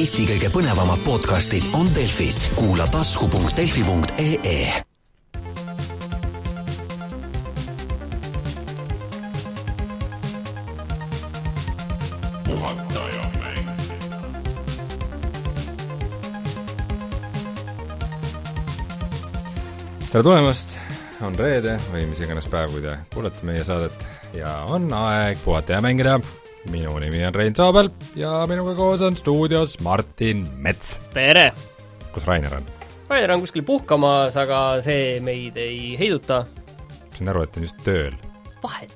Eesti kõige põnevamad podcastid on Delfis, kuula tasku.delfi.ee tere tulemast, on reede või mis iganes päev, kui te kuulate meie saadet. Ja on aeg puhata ja mängida. Minu nimi on Rein Soobel ja minuga koos on stuudios Martin Mets. tere! kus Rainer on? Rainer on kuskil puhkamas, aga see meid ei heiduta. sain aru, et ta on just tööl. vahet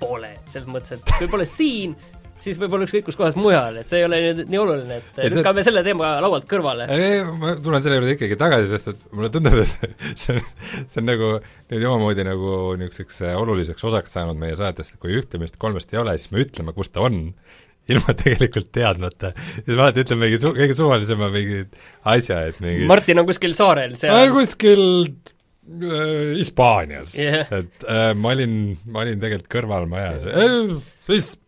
pole, selles mõttes, et pole siin, siis võib-olla ükskõik kus kohas mujal, et see ei ole nüüd nii oluline, et Et see- lükkame selle teema laualt kõrvale. ei, ma tulen selle juurde ikkagi tagasi, sest et mulle tundub, et see on, see on nagu nüüd omamoodi nagu niisuguseks äh, oluliseks osaks saanud meie saatest, et kui ühte meist kolmest ei ole, siis me ütleme, kus ta on, ilma tegelikult teadmata. siis me alati ütleme mingi su-, kõige suvalisema mingi asja, et mingi Martin on kuskil saarel, seal olen kuskil äh, Hispaanias Jah. et äh, ma olin, ma olin tegelikult kõrvalmajas äh,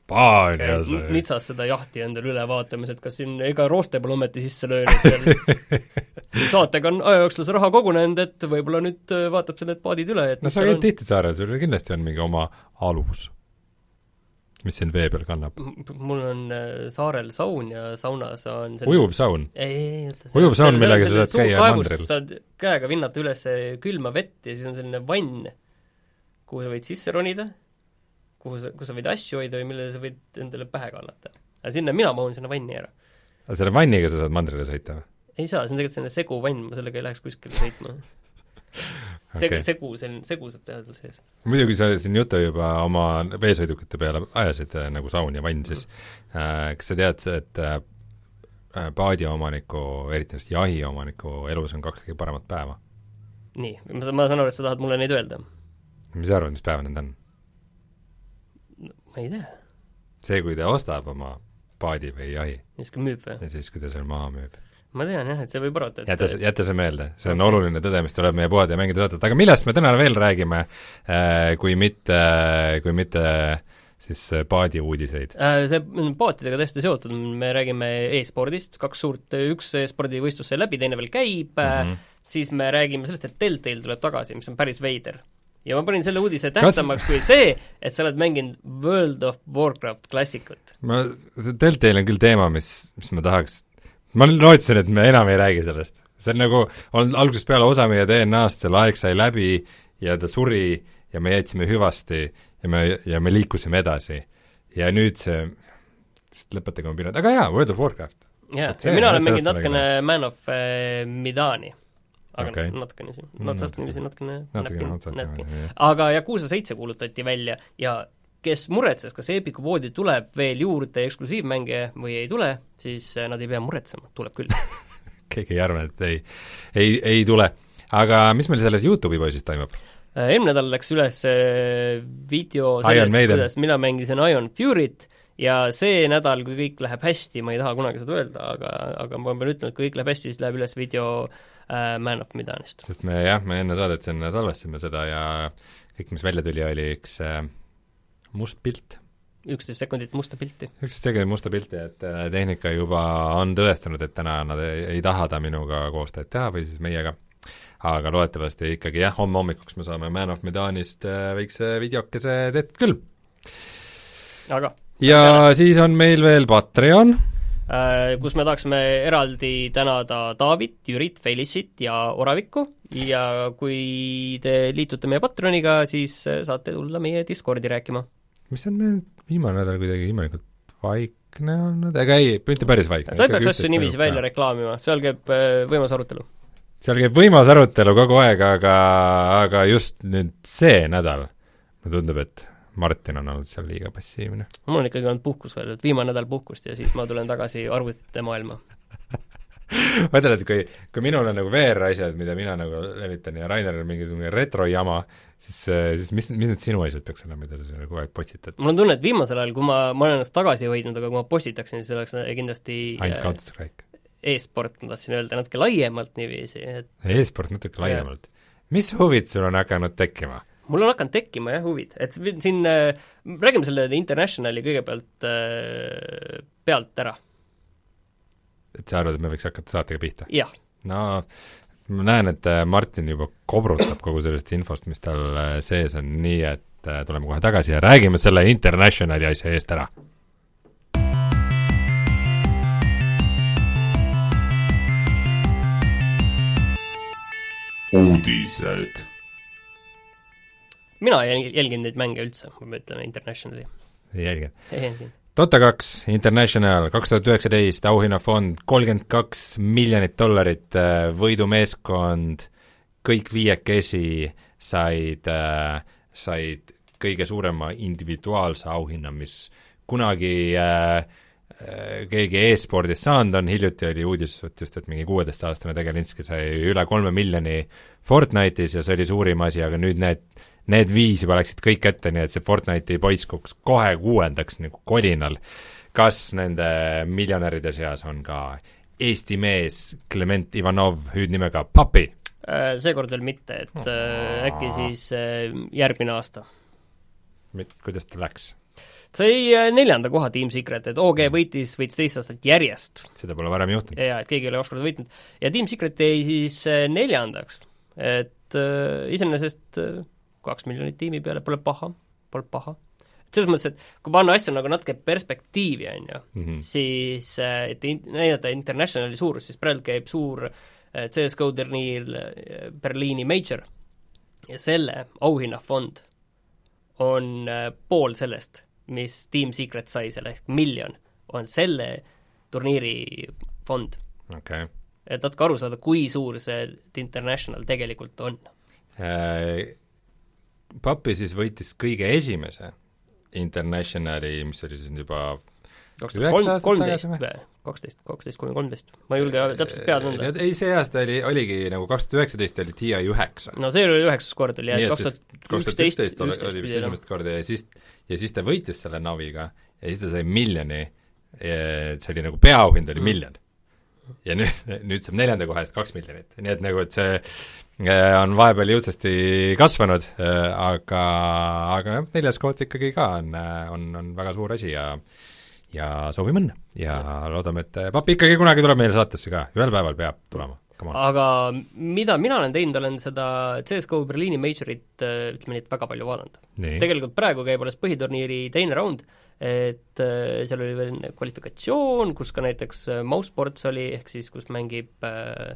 Hispaanias käis Nitsas seda jahti endale üle vaatamas, et kas siin, ega rooste pole ometi sisse löönud veel. Saatega on aja jooksul see raha kogunenud, et võib-olla nüüd äh, vaatab selle paadid üle, et no sa käid tihti saarel, sul kindlasti on mingi oma alus, mis sind vee peal kannab. on. mul on äh, saarel saun ja saunas on selline- ujuv saun. Ujuv saun, millega sa saad käia mandril. saad käega vinnata üles külma vett ja siis on selline vann, kuhu sa võid sisse ronida, kuhu sa, kus sa võid asju hoida või millele sa võid endale pähe kallata. aga sinna, mina mahun sinna vanni ära. aga selle vanniga sa saad mandrile sõita või? ei saa, see on tegelikult selline seguvann, ma sellega ei läheks kuskile sõitma. seg- Okei., segu, selline, segu saab teha seal sees. muidugi sa siin jutu juba oma veesõidukite peale ajasid äh, nagu saun ja vann, siis äh, kas sa tead, et äh, paadiomaniku, eriti just jahiomaniku elus on kaks kõige paremat päeva? nii, ma saan, ma saan aru, et sa tahad mulle neid öelda. mis sa arvad, mis päevad need on? Ma ei tea, see, kui ta ostab oma paadi või jahi siis kui müüb või? ja siis, kui ta selle maha müüb. ma tean jah, et see võib arvata, et jäta see, jäta see meelde, see on oluline tõde, mis tuleb meie Puhata ja mängida saates, aga millest me täna veel räägime, kui mitte, kui mitte siis äh, paadi uudiseid? Äh, See on paatidega täiesti seotud, me räägime e-spordist, kaks suurt, üks e-spordivõistlus sai läbi, teine veel käib mm. -hmm. siis me räägime sellest, et Deltail tuleb tagasi, mis on päris veider. Ja ma panin selle uudise Kas- tähtsamaks kui see, et sa oled mänginud World of Warcraft klassikut. ma, see Deltail on küll teema, mis, mis ma tahaks, ma lootsin, et me enam ei räägi sellest. see on nagu, on algusest peale osa meie DNA-st, selle aeg sai läbi ja ta suri ja me jätsime hüvasti ja me, ja me liikusime edasi. ja nüüd see, lihtsalt lõpetage oma piirad, aga jaa, World of Warcraft. see- ja mina olen mänginud natukene Man of äh, Midani. Aga okay. natukene siin, Mm, otsast niiviisi natukene, näpin, näpin. aga Yakuusa seitse kuulutati välja ja kes muretses, kas Epiku poodi tuleb veel juurde eksklusiivmänge või ei tule, siis äh, nad ei pea muretsema, tuleb küll. keegi ei arva, et ei, ei, ei tule. aga mis meil selles YouTube'i poisis toimub? Äh, eelmine nädal läks üles äh, video sellest, kuidas mina mängisin Iron Fury't ja see nädal, kui kõik läheb hästi, ma ei taha kunagi seda öelda, aga, aga ma pean ütlema, et kui kõik läheb hästi, siis läheb üles video äh, Man of Medanist. sest me jah, me enne saadet sinna salvestasime seda ja kõik, mis välja tuli, oli üks äh, must pilt. üksteist sekundit musta pilti. üksteist sekundit musta pilti, et äh, tehnika juba on tõestanud, et täna nad ei, ei taha ta minuga koostööd teha või siis meiega. aga loodetavasti ikkagi jah, homme hommikuks me saame Man of Medanist äh, väikse videokese tehtud küll. aga ja siis on meil veel Patreon, äh, kus me tahaksime eraldi tänada Taavit, Jürit, Felissit ja Oravikku ja kui te liitute meie Patroniga, siis äh, saate tulla meie Discordi rääkima. mis on meil viimane nädal kuidagi imelikult vaikne olnud, ega ei, mitte päris vaikne. sa ei peaks asju niiviisi välja reklaamima, seal käib äh, võimas arutelu. seal käib võimas arutelu kogu aeg, aga, aga just nüüd see nädal mulle tundub, et Martin on olnud seal liiga passiivne. mul on ikkagi olnud puhkus veel, et viimane nädal puhkust ja siis ma tulen tagasi arvutite maailma. ma ütlen, et kui, kui minul on nagu VR-asjad, mida mina nagu levitan ja Raineril on mingisugune retrojama, siis, siis mis, mis need sinu asjad peaks olema, mida sa seal kogu aeg postitad? mul on tunne, et viimasel ajal, kui ma, ma olen ennast tagasi hoidnud, aga kui ma postitaksin, siis oleks kindlasti ainult äh, Counter-Strike? e-sport, ma tahtsin öelda, natuke laiemalt niiviisi, et E-sport natuke laiemalt. mis huvid sul on hakanud tekkima? Mul on hakanud tekkima jah huvid, et siin äh, räägime selle Internationali kõigepealt äh, pealt ära. sa arvad, et me võiks hakata saatega pihta? jah. no ma näen, et äh, Martin juba kobrutab kogu sellest infost, mis tal äh, sees on, nii et äh, tuleme kohe tagasi ja räägime selle Internationali asja eest ära uudised. Mina ei jälginud neid mänge üldse, kui me ütleme Internationali. ei jälginud? ei jälginud. Dota kaks International kaks tuhat üheksateist auhinnafond kolmkümmend kaks miljonit dollarit, äh, võidumeeskond, kõik viiekesi said, äh, said kõige suurema individuaalse auhinna, mis kunagi äh, keegi e-spordist saanud on, hiljuti oli uudis, et just, et mingi kuueteistaastane Tegelinski sai üle kolme miljoni Fortnite'is ja see oli suurim asi, aga nüüd need, need viis juba läksid kõik ette, nii et see Fortnite'i poiss kukkus kohe kuuendaks nagu kolinal. kas nende miljonäride seas on ka Eesti mees Klement Ivanov, hüüdnimega Papi? Seekord veel mitte, et äh, äkki siis äh, järgmine aasta. kuidas ta läks? sai äh, neljanda koha Team Secret, et OG võitis, võitis teist aastat järjest. seda pole varem juhtunud. jaa, et keegi ei ole kaks korda võitnud. ja Team Secret jäi siis äh, neljandaks, et äh, iseenesest äh, kaks miljonit tiimi peale pole paha, pole paha. et selles mõttes, et kui panna asju nagu natuke perspektiivi, on ju, Mhm. siis äh, et in, näidata Internationali suurust, siis praegu käib suur äh, CSGO turniir äh, Berliini Major ja selle auhinnafond on pool sellest, mis Team Secret sai, selle ehk miljon, on selle turniiri fond. okay. et natuke aru saada, kui suur see International tegelikult on. Äh, Papi siis võitis kõige esimese Internationali, mis oli siis juba kolmteist või? kaksteist, kaksteist kuni kolmteist. ma ei julge täpselt pead anda. ei, see aasta oli, oligi nagu kaks tuhat üheksateist oli TI üheksa. no see oli üheksas kord oli jah, kaks siis tuhat üksteist, üksteist oli, vist esimest korda ja siis, ja siis ta võitis selle Naviga ja siis ta sai miljoni, see oli nagu peaauhind oli Mm. miljon. Ja nüüd, nüüd saab neljanda koha eest kaks miljonit, nii et nagu, et see äh, on vahepeal jõudsasti kasvanud, aga, aga jah, neljas koht ikkagi ka on, on, on väga suur asi ja ja soovime õnne. Ja loodame, et papi ikkagi kunagi tuleb meile saatesse ka, ühel päeval peab tulema, aga mida mina olen teinud, olen seda CSGO Berliini Majorit äh, ütleme nii, et väga palju vaadanud. tegelikult praegu käib alles põhiturniiri teine raund, et äh, seal oli veel kvalifikatsioon, kus ka näiteks äh, Mousesports oli, ehk siis kus mängib äh,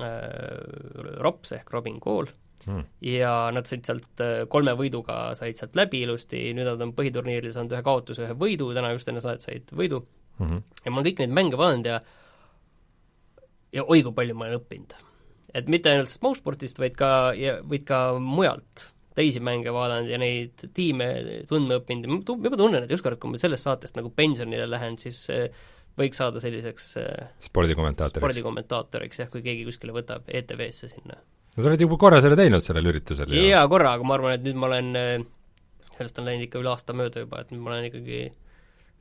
äh, Rops ehk Robin Kool mm. ja nad said sealt äh, kolme võiduga, said sealt läbi ilusti, nüüd nad on põhiturniiril saanud ühe kaotuse, ühe võidu, täna just enne saadet said võidu Mm -hmm. ja ma olen kõik neid mänge vaadanud ja ja oi kui palju ma olen õppinud. et mitte ainult Mousesportist, vaid ka, vaid ka mujalt teisi mänge vaadanud ja neid tiime tundma õppinud ja ma juba tunnen, et ükskord, kui ma sellest saatest nagu pensionile lähen, siis äh, võiks saada selliseks äh, spordikommentaatoriks. spordikommentaatoriks jah, kui keegi kuskile võtab ETV-sse sinna. no sa oled juba korra selle teinud sellel üritusel ju. jaa, korra, aga ma arvan, et nüüd ma olen, äh, sellest on läinud ikka üle aasta mööda juba, et nüüd ma olen ikkagi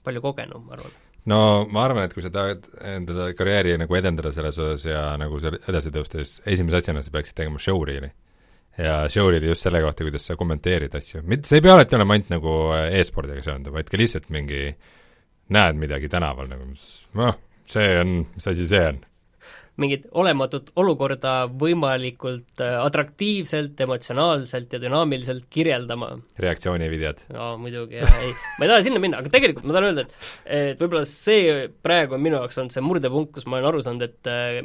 palju kogenum, ma arvan. no ma arvan, et kui sa tahad enda karjääri nagu edendada selles osas ja nagu seal edasi tõusta, siis esimese asjana sa peaksid tegema showreel'i. Ja showreel'i just selle kohta, kuidas sa kommenteerid asju, mitte, see ei pea alati olema ainult nagu e-spordiga seonduv, vaid ka lihtsalt mingi näed midagi tänaval nagu, noh, see on, mis asi see on? mingit olematut olukorda võimalikult äh, atraktiivselt, emotsionaalselt ja dünaamiliselt kirjeldama. reaktsioonivideod. aa, muidugi, jah, ei, ma ei taha sinna minna, aga tegelikult ma tahan öelda, et et võib-olla see praegu on minu jaoks olnud see murdepunkt, kus ma olen aru saanud, et äh,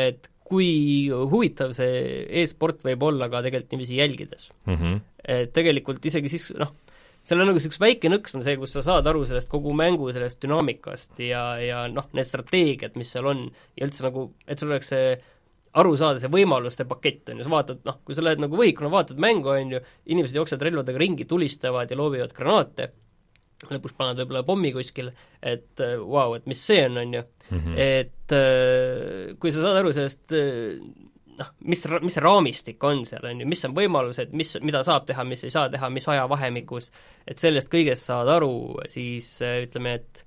et kui huvitav see e-sport võib olla ka tegelikult niiviisi jälgides. Mm -hmm. et tegelikult isegi siis noh, seal on nagu üks väike nõks on see, kus sa saad aru sellest kogu mängu sellest dünaamikast ja, ja noh, need strateegiad, mis seal on, ja üldse nagu, et sul oleks see aru saada, see võimaluste pakett, on ju, sa vaatad, noh, kui sa lähed nagu võhikuna, vaatad mängu, on ju, inimesed jooksevad relvadega ringi, tulistavad ja loobivad granaate, lõpuks panevad võib-olla pommi kuskil, et vau wow,, et mis see on, on ju, Mhm. et äh, kui sa saad aru sellest äh, noh, mis, mis see raamistik on seal, on ju, mis on võimalused, mis, mida saab teha, mis ei saa teha, mis ajavahemikus, et sellest kõigest saad aru, siis äh, ütleme, et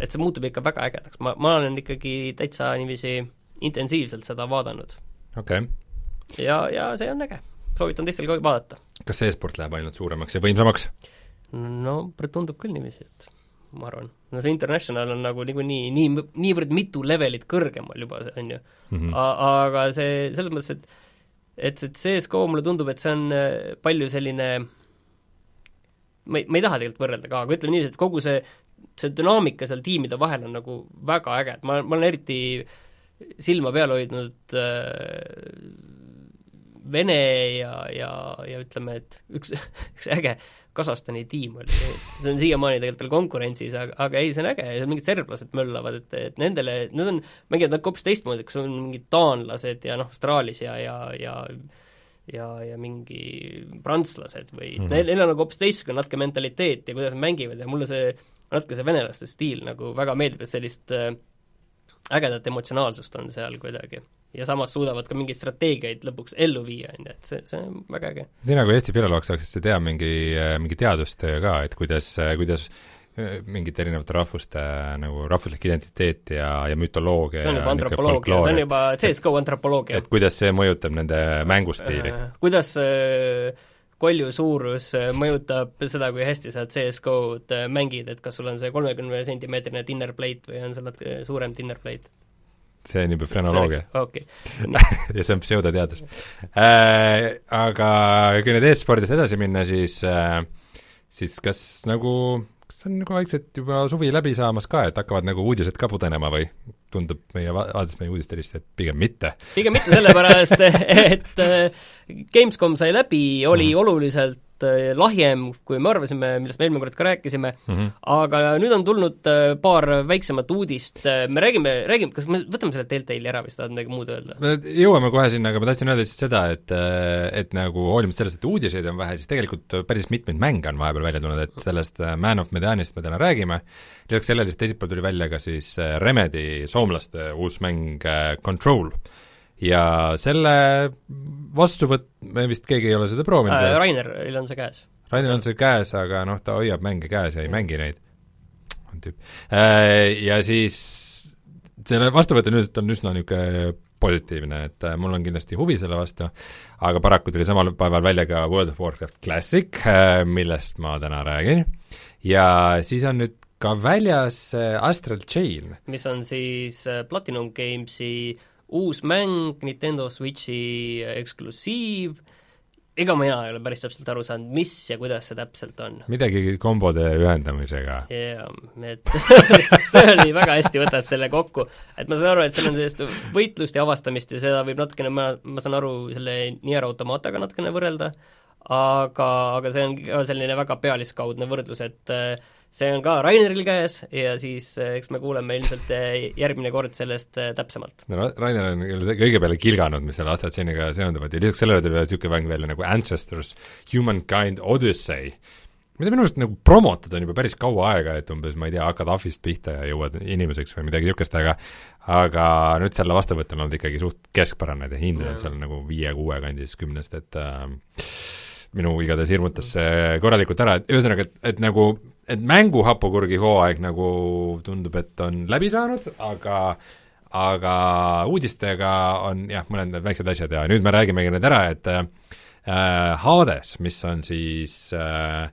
et see muutub ikka väga ägedaks, ma, ma olen ikkagi täitsa niiviisi intensiivselt seda vaadanud. okei okay.. ja, ja see on äge. soovitan teistel ka vaadata. kas e-sport läheb ainult suuremaks ja võimsamaks? no tundub küll niiviisi, et ma arvan. no see International on nagu niikuinii nii, nii, niivõrd mitu levelit kõrgemal juba, on ju mm. -hmm. aga see, selles mõttes, et et see CS-GO mulle tundub, et see on äh, palju selline ma ei, ma ei taha tegelikult võrrelda ka, aga ütleme niiviisi, et kogu see, see dünaamika seal tiimide vahel on nagu väga äge, et ma, ma olen eriti silma peal hoidnud äh, Vene ja, ja, ja ütleme, et üks, üks äge Kasahstani tiim oli, see on siiamaani tegelikult veel konkurentsis, aga, aga ei, see on äge ja seal mingid serblased möllavad, et, et nendele, need on, mängivad nagu hoopis teistmoodi, kus on mingid taanlased ja noh, Austraalis ja, ja, ja ja, ja mingi prantslased või mm -hmm. neil, neil on nagu hoopis teistsugune natuke mentaliteet ja kuidas nad mängivad ja mulle see, natuke see venelaste stiil nagu väga meeldib, et sellist äh, ägedat emotsionaalsust on seal kuidagi. Ja samas suudavad ka mingeid strateegiaid lõpuks ellu viia, on ju, et see, see on väga äge. sina kui Eesti filoloog saaksid sa teha mingi, äh, mingi teadustöö ka, et kuidas, äh, kuidas mingite erinevate rahvuste nagu rahvuslik identiteet ja, ja mütoloogia see on juba antropoloogia, see on juba CSGO antropoloogia. et kuidas see mõjutab nende mängustiili äh,? kuidas äh, kolju suurus äh, mõjutab seda, kui hästi sa CS-GO-d äh, mängid, et kas sul on see kolmekümne sentimeetrine dinner plate või on sul natuke suurem dinner plate? See on juba frenoloogia. okei. ja see on pseudoteadus äh,. Aga kui nüüd e-spordis edasi minna, siis äh, siis kas nagu see on nagu vaikselt juba suvi läbi saamas ka, et hakkavad nagu uudised ka pudenema või tundub meie, vaadates meie uudistelist, et pigem mitte? pigem mitte, sellepärast et Gamescom sai läbi, oli mm. oluliselt Äh, lahjem, kui me arvasime, millest me eelmine kord ka rääkisime mm, -hmm. aga nüüd on tulnud äh, paar väiksemat uudist, äh, me räägime, räägime, kas me võtame selle Deltali ära või sa tahad midagi muud öelda? me jõuame kohe sinna, aga ma tahtsin öelda lihtsalt seda, et et nagu hoolimata sellest, et uudiseid on vähe, siis tegelikult päris mitmeid mänge on vahepeal välja tulnud, et sellest Man of Medanist me täna räägime, lisaks sellele siis teisipäeval tuli välja ka siis Remedi soomlaste uus mäng Control ja selle vastuvõtt, me vist keegi ei ole seda proovinud äh,. Raineril on see käes. Rainer on see käes, aga noh, ta hoiab mänge käes ja ei mängi neid. on tüüp äh,. Ja siis selle vastuvõtt on üldiselt, on üsna niisugune positiivne, et äh, mul on kindlasti huvi selle vastu, aga paraku tuli samal päeval välja ka World of Warcraft Classic äh,, millest ma täna räägin, ja siis on nüüd ka väljas Astral Chain. mis on siis Platinum Gamesi äh, uus mäng, Nintendo Switchi eksklusiiv, ega mina ei ole päris täpselt aru saanud, mis ja kuidas see täpselt on. midagi kombode ühendamisega. jaa, et see oli väga hästi, võtab selle kokku. et ma saan aru, et seal on sellist võitlust ja avastamist ja seda võib natukene, ma, ma saan aru, selle Nier Automataga natukene võrrelda, aga, aga see on ka selline väga pealiskaudne võrdlus, et äh, see on ka Raineril käes ja siis eh, eks me kuuleme ilmselt eh, järgmine kord sellest eh, täpsemalt. no Rainer on küll kõige peale kilganud, mis selle AstraZenecaga seonduvad ja lisaks sellele tuli veel niisugune mäng välja nagu Ancestors Humankind Odyssey, mida minu arust nagu promotada on juba päris kaua aega, et umbes ma ei tea, hakkad ahvist pihta ja jõuad inimeseks või midagi niisugust, aga aga nüüd selle vastuvõtt on olnud ikkagi suht keskpärane, et hind on seal nagu viie-kuue kandis kümnest, et äh, minu igatahes hirmutas see korralikult ära, et ühesõnaga, et, et nagu et mängu hapukurgi hooaeg nagu tundub, et on läbi saanud, aga aga uudistega on jah, mõned need väiksed asjad ja nüüd me räägimegi need ära, et äh, Hades, mis on siis äh,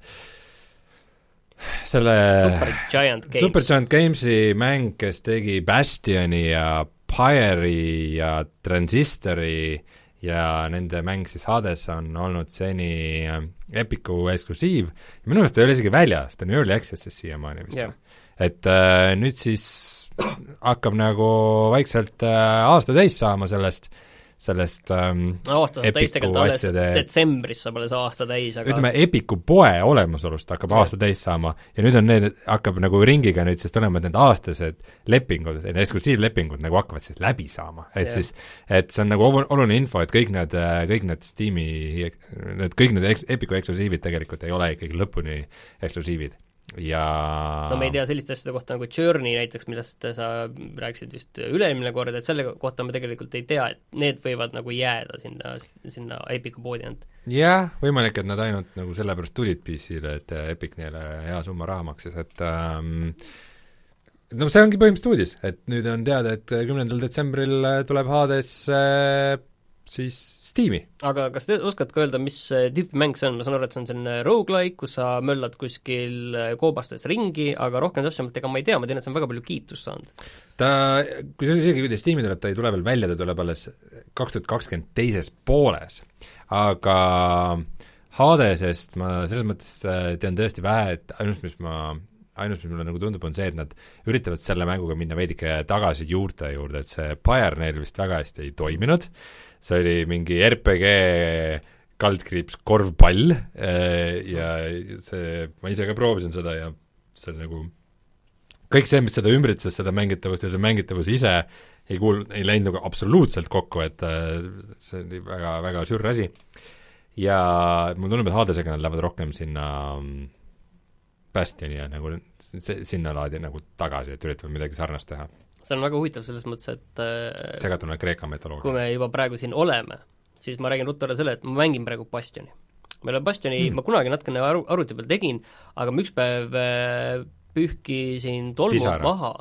selle Supergiant Games. Supergiant Gamesi mäng, kes tegi Bastioni ja Pyre'i ja Transistori ja nende mäng siis Hades on olnud seni äh, Epicu eksklusiiv. Minu meelest ta ei ole isegi väljas, ta on Early Access'is siiamaani vist. Yeah.. et äh, nüüd siis hakkab nagu vaikselt äh, aasta täis saama sellest. äh, sellest ähm, aasta saab täis tegelikult alles asjade... detsembris saab alles aasta täis, aga ütleme, Epiku poe olemasolust hakkab aasta täis saama ja nüüd on need, hakkab nagu ringiga nüüd siis tulema need aastased lepingud, need eksklusiivlepingud nagu hakkavad siis läbi saama, et ja. siis et see on nagu oluline info, et kõik need, kõik need Steam'i, need kõik need Epiku eksklusiivid tegelikult ei ole ikkagi lõpuni eksklusiivid ja no me ei tea selliste asjade kohta nagu Journey näiteks, millest sa rääkisid vist üle-eelmine kord, et selle kohta me tegelikult ei tea, et need võivad nagu jääda sinna, sinna Epicu poodi ainult. jah, võimalik, et nad ainult nagu sellepärast tulid PC-le, et Epic neile hea summa raha maksis, et ähm, no see ongi põhimõtteliselt uudis, et nüüd on teada, et kümnendal detsembril tuleb Hades äh, siis Steam'i. aga kas te oskate ka öelda, mis äh, tüüpi mäng see on, ma saan aru, et see on selline rogu-like, kus sa möllad kuskil äh, koobastes ringi, aga rohkem täpsemalt ega ma ei tea, ma tean, et see on väga palju kiitust saanud. ta, kusjuures isegi kui ta Steam'i tuleb, ta ei tule veel välja, ta tuleb alles kaks tuhat kakskümmend teises pooles. aga Hadesest ma selles mõttes äh, tean tõesti vähe, et ainus, mis ma ainus, mis mulle nagu tundub, on see, et nad üritavad selle mänguga minna veidike tagasi juurte juurde, et see Pyre neil vist väga hästi ei toiminud, see oli mingi RPG kaldkriips korvpall äh, ja see, ma ise ka proovisin seda ja see nagu kõik see, mis seda ümbritses, seda mängitavust ja see mängitavus ise ei kuul-, ei läinud nagu absoluutselt kokku, et äh, see oli väga, väga sür asi. ja mulle tundub, et Hadesega nad lähevad rohkem sinna mm, Bastioni ja nagu see, sinna laadi nagu tagasi, et üritavad midagi sarnast teha. See on väga huvitav selles mõttes, et äh, segatuna Kreeka mütoloogia. kui me juba praegu siin oleme, siis ma räägin ruttu ära selle, et ma mängin praegu Bastioni. ma ei ole Bastioni mm., ma kunagi natukene aru, arvuti peal tegin, aga ma üks päev äh, pühkisin tolmu Pisara. maha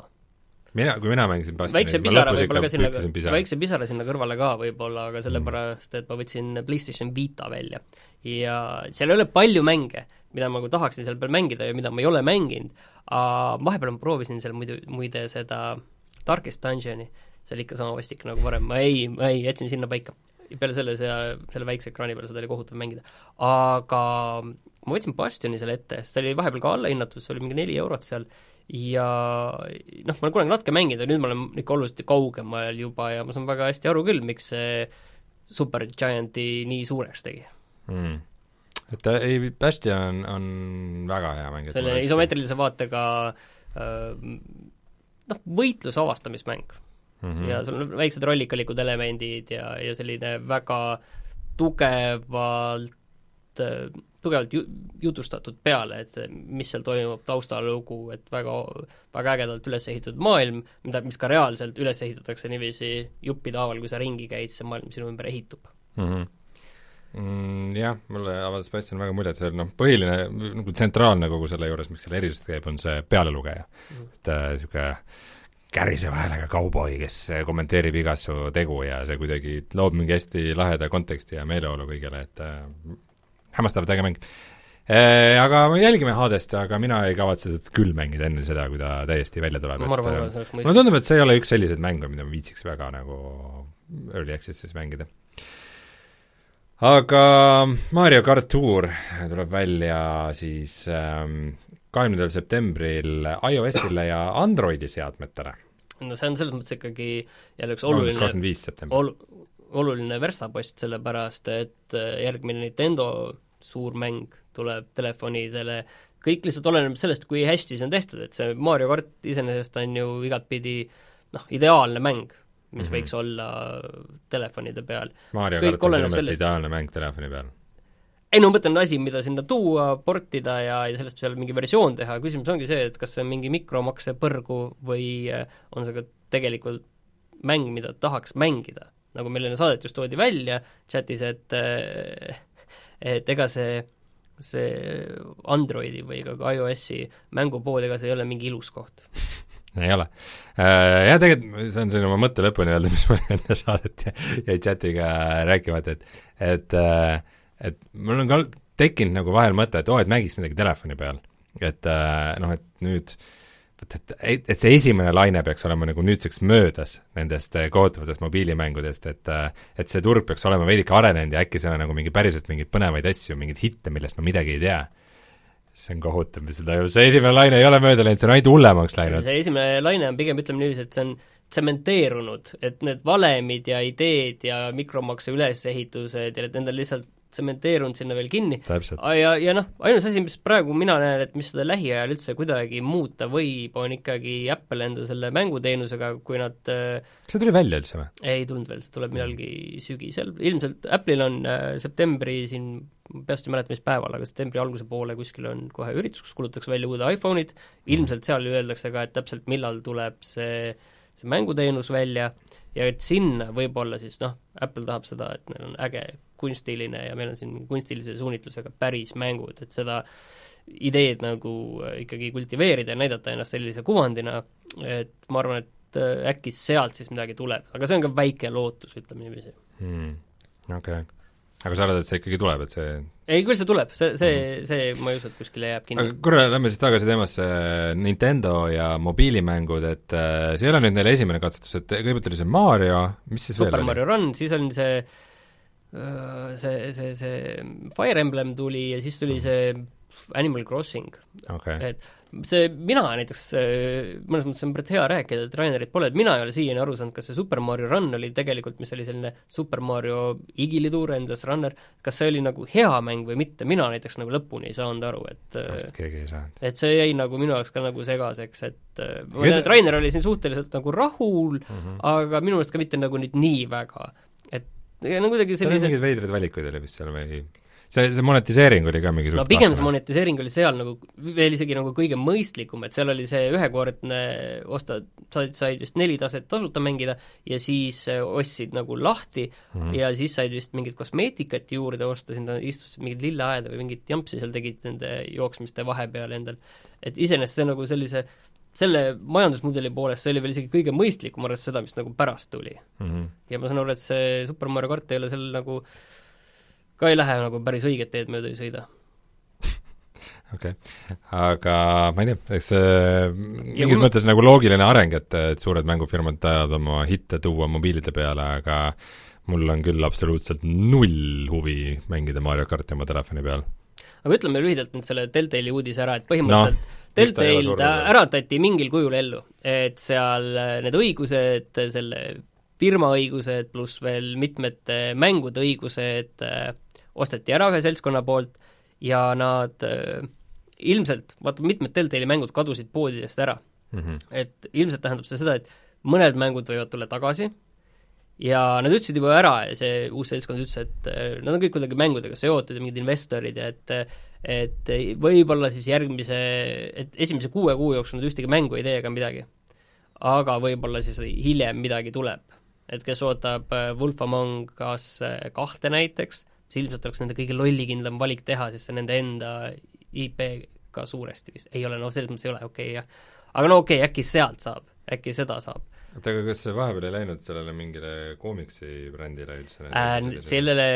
mina, kui mina mängisin Bastioni, väikse pisara võib-olla ka sinna, väikse pisara sinna kõrvale ka võib-olla, aga sellepärast, et ma võtsin PlayStation Vita välja. ja seal ei ole palju mänge, mida ma nagu tahaksin seal peal mängida ja mida ma ei ole mänginud, vahepeal ma proovisin seal muidu, muide seda Darkest Dungeoni, see oli ikka sama vastik nagu varem, ma ei, ma ei, jätsin sinna paika. peale selle, see, selle väikse ekraani peal, seda oli kohutav mängida. aga ma võtsin Bastioni selle ette, sest see oli vahepeal ka allahinnatud, see oli mingi neli eurot seal, ja noh, ma olen kunagi natuke mänginud ja nüüd ma olen ikka oluliselt kaugemal juba ja ma saan väga hästi aru küll, miks see Super Gianti nii suureks tegi mm et ta ei, Bastion on, on väga hea mäng. selline isomeetrilise vaatega äh, noh, võitluse avastamismäng mm. -hmm. ja sul on väiksed rollikalikud elemendid ja, ja selline väga tugevalt tugevalt ju-, jutustatud peale, et see, mis seal toimub, taustalugu, et väga, väga ägedalt üles ehitatud maailm, mida, mis ka reaalselt üles ehitatakse niiviisi juppide haaval, kui sa ringi käid, see maailm sinu ümber ehitub mm. -hmm mm,? Jah, mulle avaldas Bastion väga muljet, see noh, põhiline nagu tsentraalne kogu selle juures, miks selle erisus käib, on see pealelugeja mm.. et niisugune äh, käriseva häälega kauboi, kes kommenteerib igat su tegu ja see kuidagi loob mingi hästi laheda konteksti ja meeleolu kõigele, et äh, hämmastavalt äge mäng e,. Aga me jälgime Hadest, aga mina ei kavatse seda küll mängida enne seda, kui ta täiesti välja tuleb, äh, mulle tundub, et see ei ole üks selliseid mänge, mida ma viitsiks väga nagu early access'is mängida aga Mario kart Tour tuleb välja siis ähm, kahekümnendal septembril iOS-ile ja Androidi seadmetele. no see on selles mõttes ikkagi jälle üks oluline kakskümmend viis september ol,. oluline verstapost, sellepärast et äh, järgmine Nintendo suur mäng tuleb telefonidele, kõik lihtsalt oleneb sellest, kui hästi see on tehtud, et see Mario kart iseenesest on ju igatpidi noh, ideaalne mäng mis mm -hmm. võiks olla telefonide peal. Mario kart on sinu meelest ideaalne mäng telefoni peal? ei no ma mõtlen, asi, mida sinna tuua, portida ja, ja sellest seal mingi versioon teha, küsimus ongi see, et kas see on mingi mikromakse põrgu või äh, on see ka tegelikult mäng, mida tahaks mängida. nagu meil enne saadet just toodi välja chatis, et äh, et ega see see Androidi või ka iOS-i mängupood, ega see ei ole mingi ilus koht ei ole. Äh, jah, tegelikult see on selline oma mõtte lõpuni öelda, mis mul enne saadet jäi chatiga rääkimata, et et äh, et mul on ka tekkinud nagu vahel mõte, et oo oh,, et mängiks midagi telefoni peal. et äh, noh, et nüüd et, et, et see esimene laine peaks olema nagu nüüdseks möödas nendest kohutavatest mobiilimängudest, et et see turg peaks olema veidike arenenud ja äkki seal on nagu mingi päriselt mingeid põnevaid asju, mingeid hitte, millest ma midagi ei tea see on kohutav, seda ju, see esimene laine ei ole mööda läinud, see on ainult hullemaks läinud. see esimene laine on pigem, ütleme niiviisi, et see on tsementeerunud, et need valemid ja ideed ja mikromakse ülesehitused ja need on lihtsalt tsementeerunud sinna veel kinni. ja, ja noh, ainus asi, mis praegu mina näen, et mis seda lähiajal üldse kuidagi muuta võib, on ikkagi Apple enda selle mänguteenusega, kui nad kas see tuli välja üldse või? ei tulnud veel, see tuleb millalgi sügisel, ilmselt Apple'il on äh, septembri siin peast ei mäleta, mis päeval, aga septembri alguse poole kuskil on kohe üritus, kus kuulutatakse välja uued iPhone'id, ilmselt seal öeldakse ka, et täpselt millal tuleb see, see mänguteenus välja. Ja et sinna võib-olla siis noh, Apple tahab seda, et neil on äge kunstiline ja meil on siin kunstilise suunitlusega päris mängud, et seda ideed nagu ikkagi kultiveerida ja näidata ennast sellise kuvandina, et ma arvan, et äkki sealt siis midagi tuleb, aga see on ka väike lootus, ütleme niiviisi hmm okei okay. aga sa arvad, et see ikkagi tuleb, et see ei, küll see tuleb, see, see, see ma ei usu, et kuskile jääb kinni. aga korra lähme siis tagasi teemasse, Nintendo ja mobiilimängud, et äh, see ei ole nüüd neil esimene katsetus, et kõigepealt oli see Mario, mis siis Super veel oli? Mario Run, siis on see see, see, see Fire Emblem tuli ja siis tuli see Animal Crossing okay., et see, mina näiteks, mõnes mõttes on hea rääkida, et Rainerit pole, et mina ei ole siiani aru saanud, kas see Super Mario Run oli tegelikult, mis oli selline Super Mario igilitur, endas runner, kas see oli nagu hea mäng või mitte, mina näiteks nagu lõpuni ei saanud aru, et vist keegi ei saanud. et see jäi nagu minu jaoks ka nagu segaseks, et ma tean, et Rainer oli siin suhteliselt nagu rahul mm, -hmm. aga minu meelest ka mitte nagu nüüd nii väga. No kuidagi seal oli sellise mingeid veidraid valikuid oli vist seal või see, see monetiseering oli ka mingi no pigem see monetiseering oli seal nagu veel isegi nagu kõige mõistlikum, et seal oli see ühekordne osta, said, said vist neli taset tasuta mängida ja siis äh, ostsid nagu lahti mm -hmm. ja siis said vist mingit kosmeetikat juurde osta, sinna istusid mingid lilleaeda või mingit jampsi seal tegid nende jooksmiste vahepeal endal. et iseenesest see nagu sellise selle majandusmudeli poolest see oli veel isegi kõige mõistlikum, arvestades seda, mis nagu pärast tuli mm. -hmm. ja ma saan aru, et see Super Mario kart ei ole seal nagu ka ei lähe nagu päris õiget teed mööda ei sõida. okei okay., aga ma ei tea, eks see mingis mul... mõttes nagu loogiline areng, et, et suured mängufirmad tahavad oma hitte tuua mobiilide peale, aga mul on küll absoluutselt null huvi mängida Mario karti oma telefoni peal. aga ütleme lühidalt nüüd selle Deltali uudise ära, et põhimõtteliselt no, Deltail ta äratati mingil kujul ellu, et seal need õigused, selle firma õigused pluss veel mitmete mängude õigused äh, osteti ära ühe seltskonna poolt ja nad äh, ilmselt, vaata mitmed Deltali mängud kadusid poodidest ära mm. -hmm. et ilmselt tähendab see seda, et mõned mängud võivad tulla tagasi ja nad ütlesid juba ära ja see uus seltskond ütles, et äh, nad on kõik kuidagi mängudega seotud ja mingid investorid ja et et võib-olla siis järgmise, et esimese kuue kuu jooksul nad ühtegi mängu ei tee ega midagi. aga võib-olla siis hiljem midagi tuleb. et kes ootab äh, Wolf Among Us kahte näiteks, mis ilmselt oleks nende kõige lollikindlam valik teha, sest see nende enda IP ka suuresti vist, ei ole, no selles mõttes ei ole, okei okay, jah. aga no okei okay,, äkki sealt saab, äkki seda saab. Oota, aga kas see vahepeal ei läinud sellele mingile koomiksi brändile üldse äh,? sellele,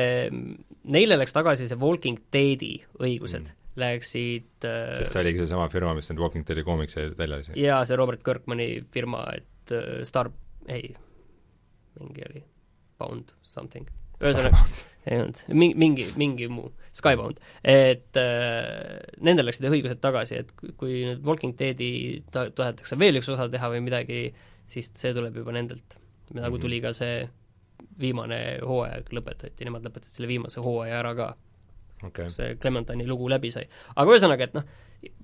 neile läks tagasi see Walking Deadi õigused mm., läksid äh, sest see oligi seesama firma, mis need Walking Deadi koomiksi välja lasi? jaa, see Robert Kirkmani firma, et äh, Star, ei, mingi oli, Bound something ühesõnaga, ei olnud, mingi, mingi, mingi muu, Skybound, et äh, nendel läksid õigused tagasi, et kui nüüd Walking Deadi ta-, tahetakse veel üks osa teha või midagi, siis see tuleb juba nendelt. nagu tuli ka see viimane hooaeg lõpetati, nemad lõpetasid selle viimase hooaja ära ka okay.. see Clementini lugu läbi sai. aga ühesõnaga, et noh,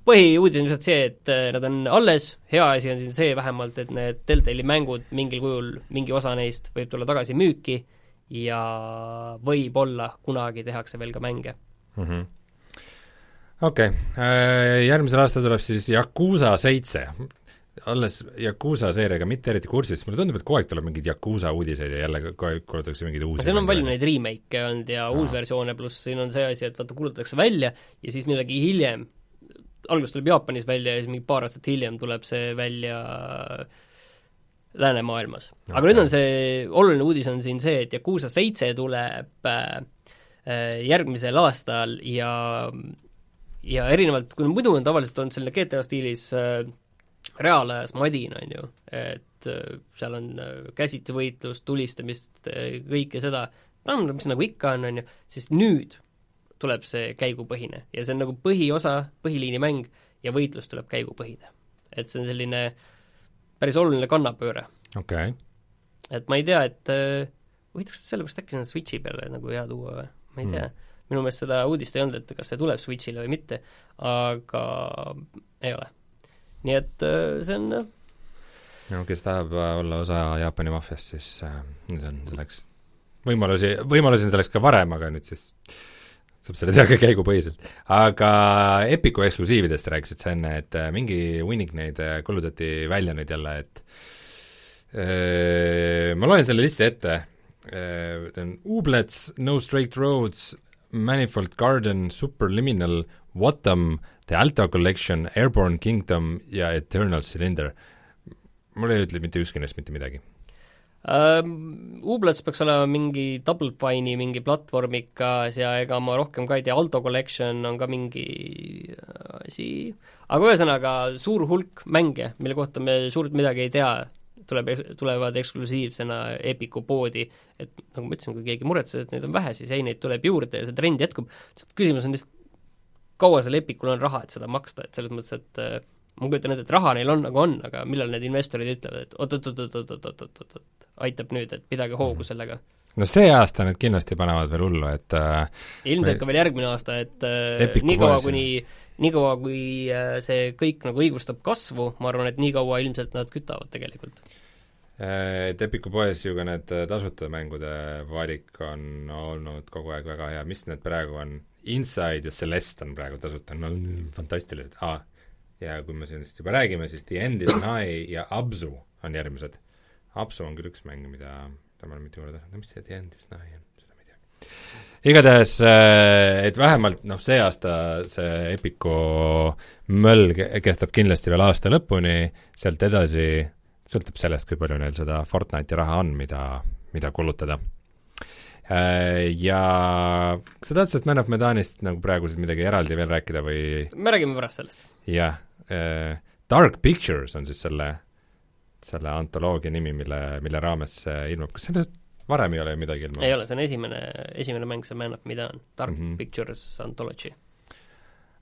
põhiuudis on lihtsalt see, et äh, nad on alles, hea asi on siin see vähemalt, et need Deltali mängud mingil kujul, mingi osa neist võib tulla tagasi müüki ja võib-olla kunagi tehakse veel ka mänge mm. -hmm. okei okay., äh, järgmisel aastal tuleb siis Yakuusa seitse, alles Yakuusa seeriaga mitte eriti kursis, mulle tundub, et kogu aeg tuleb mingeid Yakuusa uudiseid ja jälle kogu aeg kuulutatakse mingeid uusi seal on palju neid remake'e olnud ja uusversioone, pluss siin on see asi, et vaata, kuulutatakse välja ja siis millegi hiljem, alguses tuleb Jaapanis välja ja siis mingi paar aastat hiljem tuleb see välja läänemaailmas. Okay.. aga nüüd on see, oluline uudis on siin see, et Yakuusa seitse tuleb äh, äh, järgmisel aastal ja ja erinevalt, kui muidu on tavaliselt olnud selline GTA stiilis äh, reaalajas madin, on ju, et äh, seal on äh, käsitevõitlust, tulistamist äh,, kõike seda, no mis nagu ikka on, on ju, siis nüüd tuleb see käigupõhine. Ja see on nagu põhiosa, põhiliinimäng ja võitlus tuleb käigupõhine. et see on selline päris oluline kannapööre. okei. Okay.. et ma ei tea, et äh, huvitaks, sellepärast äkki see on Switchi peale nagu hea tuua või, ma ei tea. Mm.. minu meelest seda uudist ei olnud, et kas see tuleb Switchile või mitte, aga ei ole. Nii et äh, see on no kes tahab olla osa Jaapani maffiast, siis äh, nüüd on selleks võimalusi, võimalusi on selleks ka varem, aga nüüd siis saab selle teha ka käigupõhiselt. aga Epiku eksklusiividest rääkisid sa enne, et äh, mingi hunnik neid äh, kuulutati välja nüüd jälle, et öö, äh, ma loen selle listi ette, ta on Ublets, No Straight Roads, Manifold Garden, Superliminal, Whatam, The Alto Collection, Airborne Kingdom ja Eternal Cylinder. mul ei ütle mitte ükski neist mitte midagi. Um, Ublets peaks olema mingi Double Fine'i mingi platvormikas ja ega ma rohkem ka ei tea, Alto Collection on ka mingi asi, aga ühesõnaga, suur hulk mänge, mille kohta me suurt midagi ei tea, tuleb, tulevad eksklusiivsena Epiku poodi, et nagu ma ütlesin, kui keegi muretseb, et neid on vähe, siis ei, neid tuleb juurde ja see trend jätkub, küsimus on lihtsalt, kaua seal Epicul on raha, et seda maksta, et selles mõttes, et äh, ma kujutan ette, et raha neil on nagu on, aga millal need investorid ütlevad, et oot-oot-oot-oot-oot-oot-oot, aitab nüüd, et pidage hoogu sellega. no see aasta need kindlasti panevad veel hullu, et äh, ilmselt me... ka veel järgmine aasta, et äh, niikaua, kuni niikaua, kui äh, see kõik nagu õigustab kasvu, ma arvan, et niikaua ilmselt nad kütavad tegelikult. Äh, et Epiku poes ju ka need äh, tasuta mängude valik on olnud kogu aeg väga hea, mis need praegu on? Inside ja Celeste on praegu tasuta, no fantastilised. Ah,, ja kui me sellest juba räägime, siis The End is Nigh ja Absu on järgmised. Absu on küll üks mäng, mida, mida ma olen mitu korda tahtnud, mis see The End is Nigh on, seda ma ei tea. igatahes, äh, et vähemalt noh, see aasta see Epiku möll kestab kindlasti veel aasta lõpuni, sealt edasi sõltub sellest, kui palju neil seda Fortnite'i raha on, mida, mida kulutada ja kas sa tahad sellest Man of Medanist nagu praegu siis midagi eraldi veel rääkida või? me räägime pärast sellest. jah, äh, Dark Pictures on siis selle, selle antoloogia nimi, mille, mille raames see ilmub, kas sellest varem ei ole midagi ilmunud? ei ole, see on esimene, esimene mäng, see Man of Medan, Dark mm -hmm. Pictures Anthology.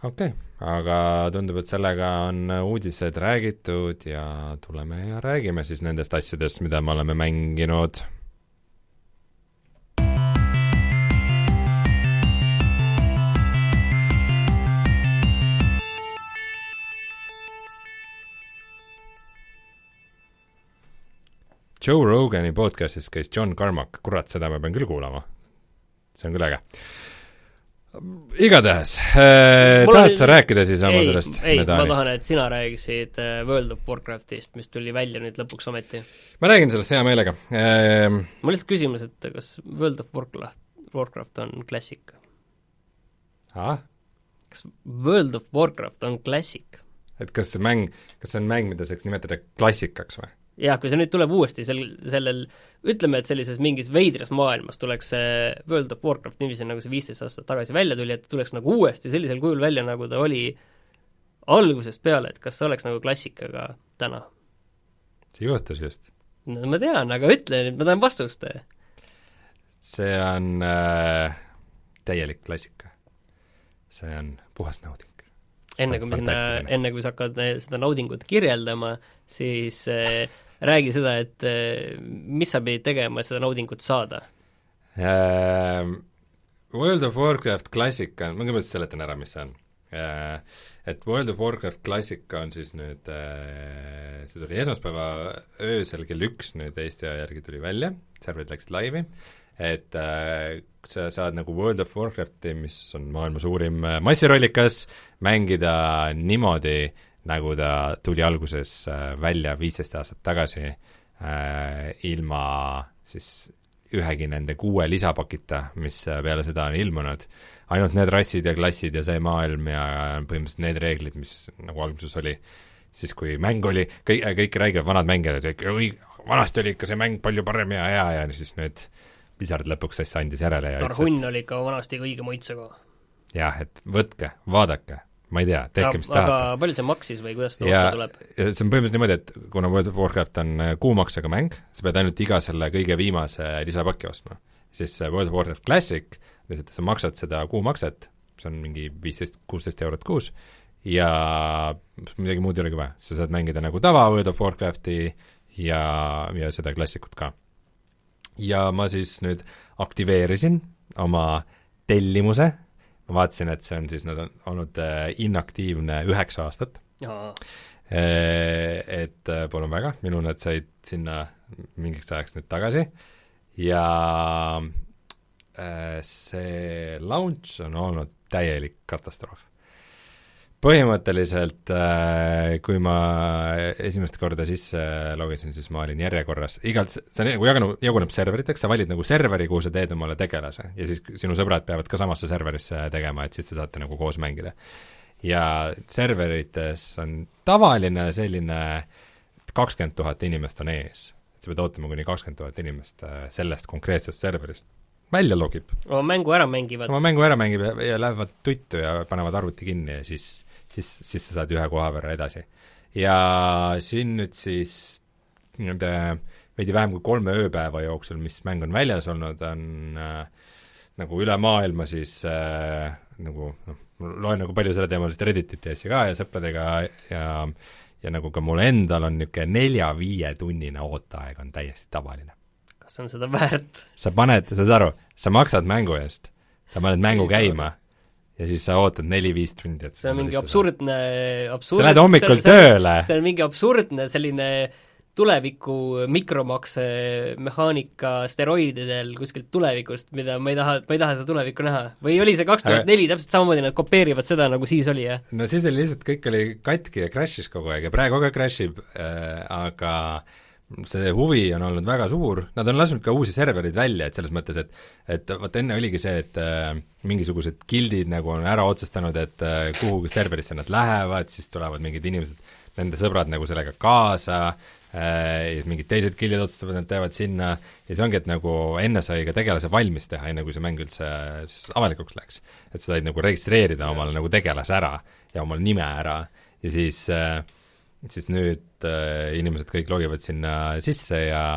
okei okay., aga tundub, et sellega on uudised räägitud ja tuleme ja räägime siis nendest asjadest, mida me oleme mänginud Joe Rogani podcastis käis John Carmack, kurat, seda ma pean küll kuulama. see on küll äge. igatahes äh,, tahad on... sa rääkida siis oma sellest ei, ma tahan, et sina räägiksid äh, World of Warcraftist, mis tuli välja nüüd lõpuks ometi. ma räägin sellest hea meelega äh,. mul lihtsalt küsimus, et kas World of Warcraft, Warcraft on klassik? kas World of Warcraft on klassik? et kas see mäng, kas see on mäng, mida saaks nimetada klassikaks või? Jah, kui see nüüd tuleb uuesti sel, sellel, ütleme, et sellises mingis veidras maailmas tuleks see World of Warcraft niiviisi, nagu see viisteist aastat tagasi välja tuli, et tuleks nagu uuesti sellisel kujul välja, nagu ta oli algusest peale, et kas see oleks nagu klassikaga täna? see juhtus just. no ma tean, aga ütle nüüd, ma tahan vastust. see on äh, täielik klassika. see on puhas nauding enne kui me sinna, enne kui sa hakkad seda naudingut kirjeldama, siis äh, räägi seda, et äh, mis sa pidid tegema, et seda naudingut saada uh,? World of Warcraft Classic on, ma kõigepealt seletan ära, mis see on uh,. Et World of Warcraft Classic on siis nüüd uh,, see tuli esmaspäeva öösel kell üks nüüd Eesti aja järgi tuli välja, serverid läksid laivi, et uh, sa saad nagu World of Warcrafti, mis on maailma suurim massirollikas, mängida niimoodi, nagu ta tuli alguses äh, välja viisteist aastat tagasi äh, ilma siis ühegi nende kuue lisapakita, mis äh, peale seda on ilmunud, ainult need rassid ja klassid ja see maailm ja põhimõtteliselt need reeglid, mis nagu alguses oli, siis kui mäng oli, kõik, kõik räiged vanad mängijad, et oi, vanasti oli ikka see mäng palju parem ja hea ja siis nüüd Blizzard lõpuks siis andis järele ja Tarhunn oli ikka vanasti õige maitsega. jah, et võtke, vaadake, ma ei tea, tehke, mis tahate. aga palju see maksis või kuidas seda osta tuleb? see on põhimõtteliselt niimoodi, et kuna World of Warcraft on äh, kuumaksega mäng, sa pead ainult iga selle kõige viimase lisapaki ostma. siis World of Warcraft Classic, lihtsalt sa maksad seda kuumakset, see on mingi viisteist, kuusteist eurot kuus, ja midagi muud ei olegi vaja, sa saad mängida nagu tava World of Warcrafti ja, ja seda klassikut ka. ja ma siis nüüd aktiveerisin oma tellimuse ma vaatasin, et see on siis, nad on olnud äh, inaktiivne üheksa aastat. Et äh, palun väga, minu nad said sinna mingiks ajaks nüüd tagasi. Ja äh, see launch on olnud täielik katastroof põhimõtteliselt äh, kui ma esimest korda sisse logisin, siis ma olin järjekorras, igalt, see on nagu jaganud, jaguneb serveriteks, sa valid nagu serveri, kuhu sa teed omale tegelase ja siis sinu sõbrad peavad ka samasse serverisse tegema, et siis te saate nagu koos mängida. ja serverites on tavaline selline kakskümmend tuhat inimest on ees. sa pead ootama kuni kakskümmend tuhat inimest äh, sellest konkreetsest serverist välja logib, oma mängu ära mängivad. oma mängu ära mängib ja, ja lähevad tuttu ja panevad arvuti kinni ja siis, siis, siis sa saad ühe koha võrra edasi. ja siin nüüd siis nii-öelda veidi vähem kui kolme ööpäeva jooksul, mis mäng on väljas olnud, on äh, nagu üle maailma siis äh, nagu noh, loen nagu palju selleteemalist Redditit ja asja ka ja sõpradega ja ja nagu ka mul endal on niisugune nelja-viietunnine ooteaeg on täiesti tavaline. kas on seda väärt? sa paned, saad aru, sa maksad mängu eest, sa paned mängu käima ja siis sa ootad neli-viis tundi, et see on mingi absurdne, absurd sa lähed hommikul tööle. see on mingi absurdne selline tuleviku mikromaks-mehaanika steroididel kuskilt tulevikust, mida ma ei taha, ma ei taha seda tulevikku näha. või oli see kaks tuhat neli täpselt samamoodi, nad kopeerivad seda, nagu siis oli, jah? no siis oli lihtsalt, kõik oli katki ja crash'is kogu aeg ja praegu ka crash ib äh,, aga see huvi on olnud väga suur, nad on lasknud ka uusi servereid välja, et selles mõttes, et et vot enne oligi see, et äh, mingisugused gildid nagu on ära otsustanud, et äh, kuhu serverisse nad lähevad, siis tulevad mingid inimesed, nende sõbrad nagu sellega kaasa äh,, mingid teised gildid otsustavad, nad teevad sinna, ja see ongi, et nagu enne sai ka tegelase valmis teha, enne kui see mäng üldse avalikuks läks. et sa said nagu registreerida omale nagu tegelase ära ja omal nime ära ja siis äh, siis nüüd äh, inimesed kõik logivad sinna sisse ja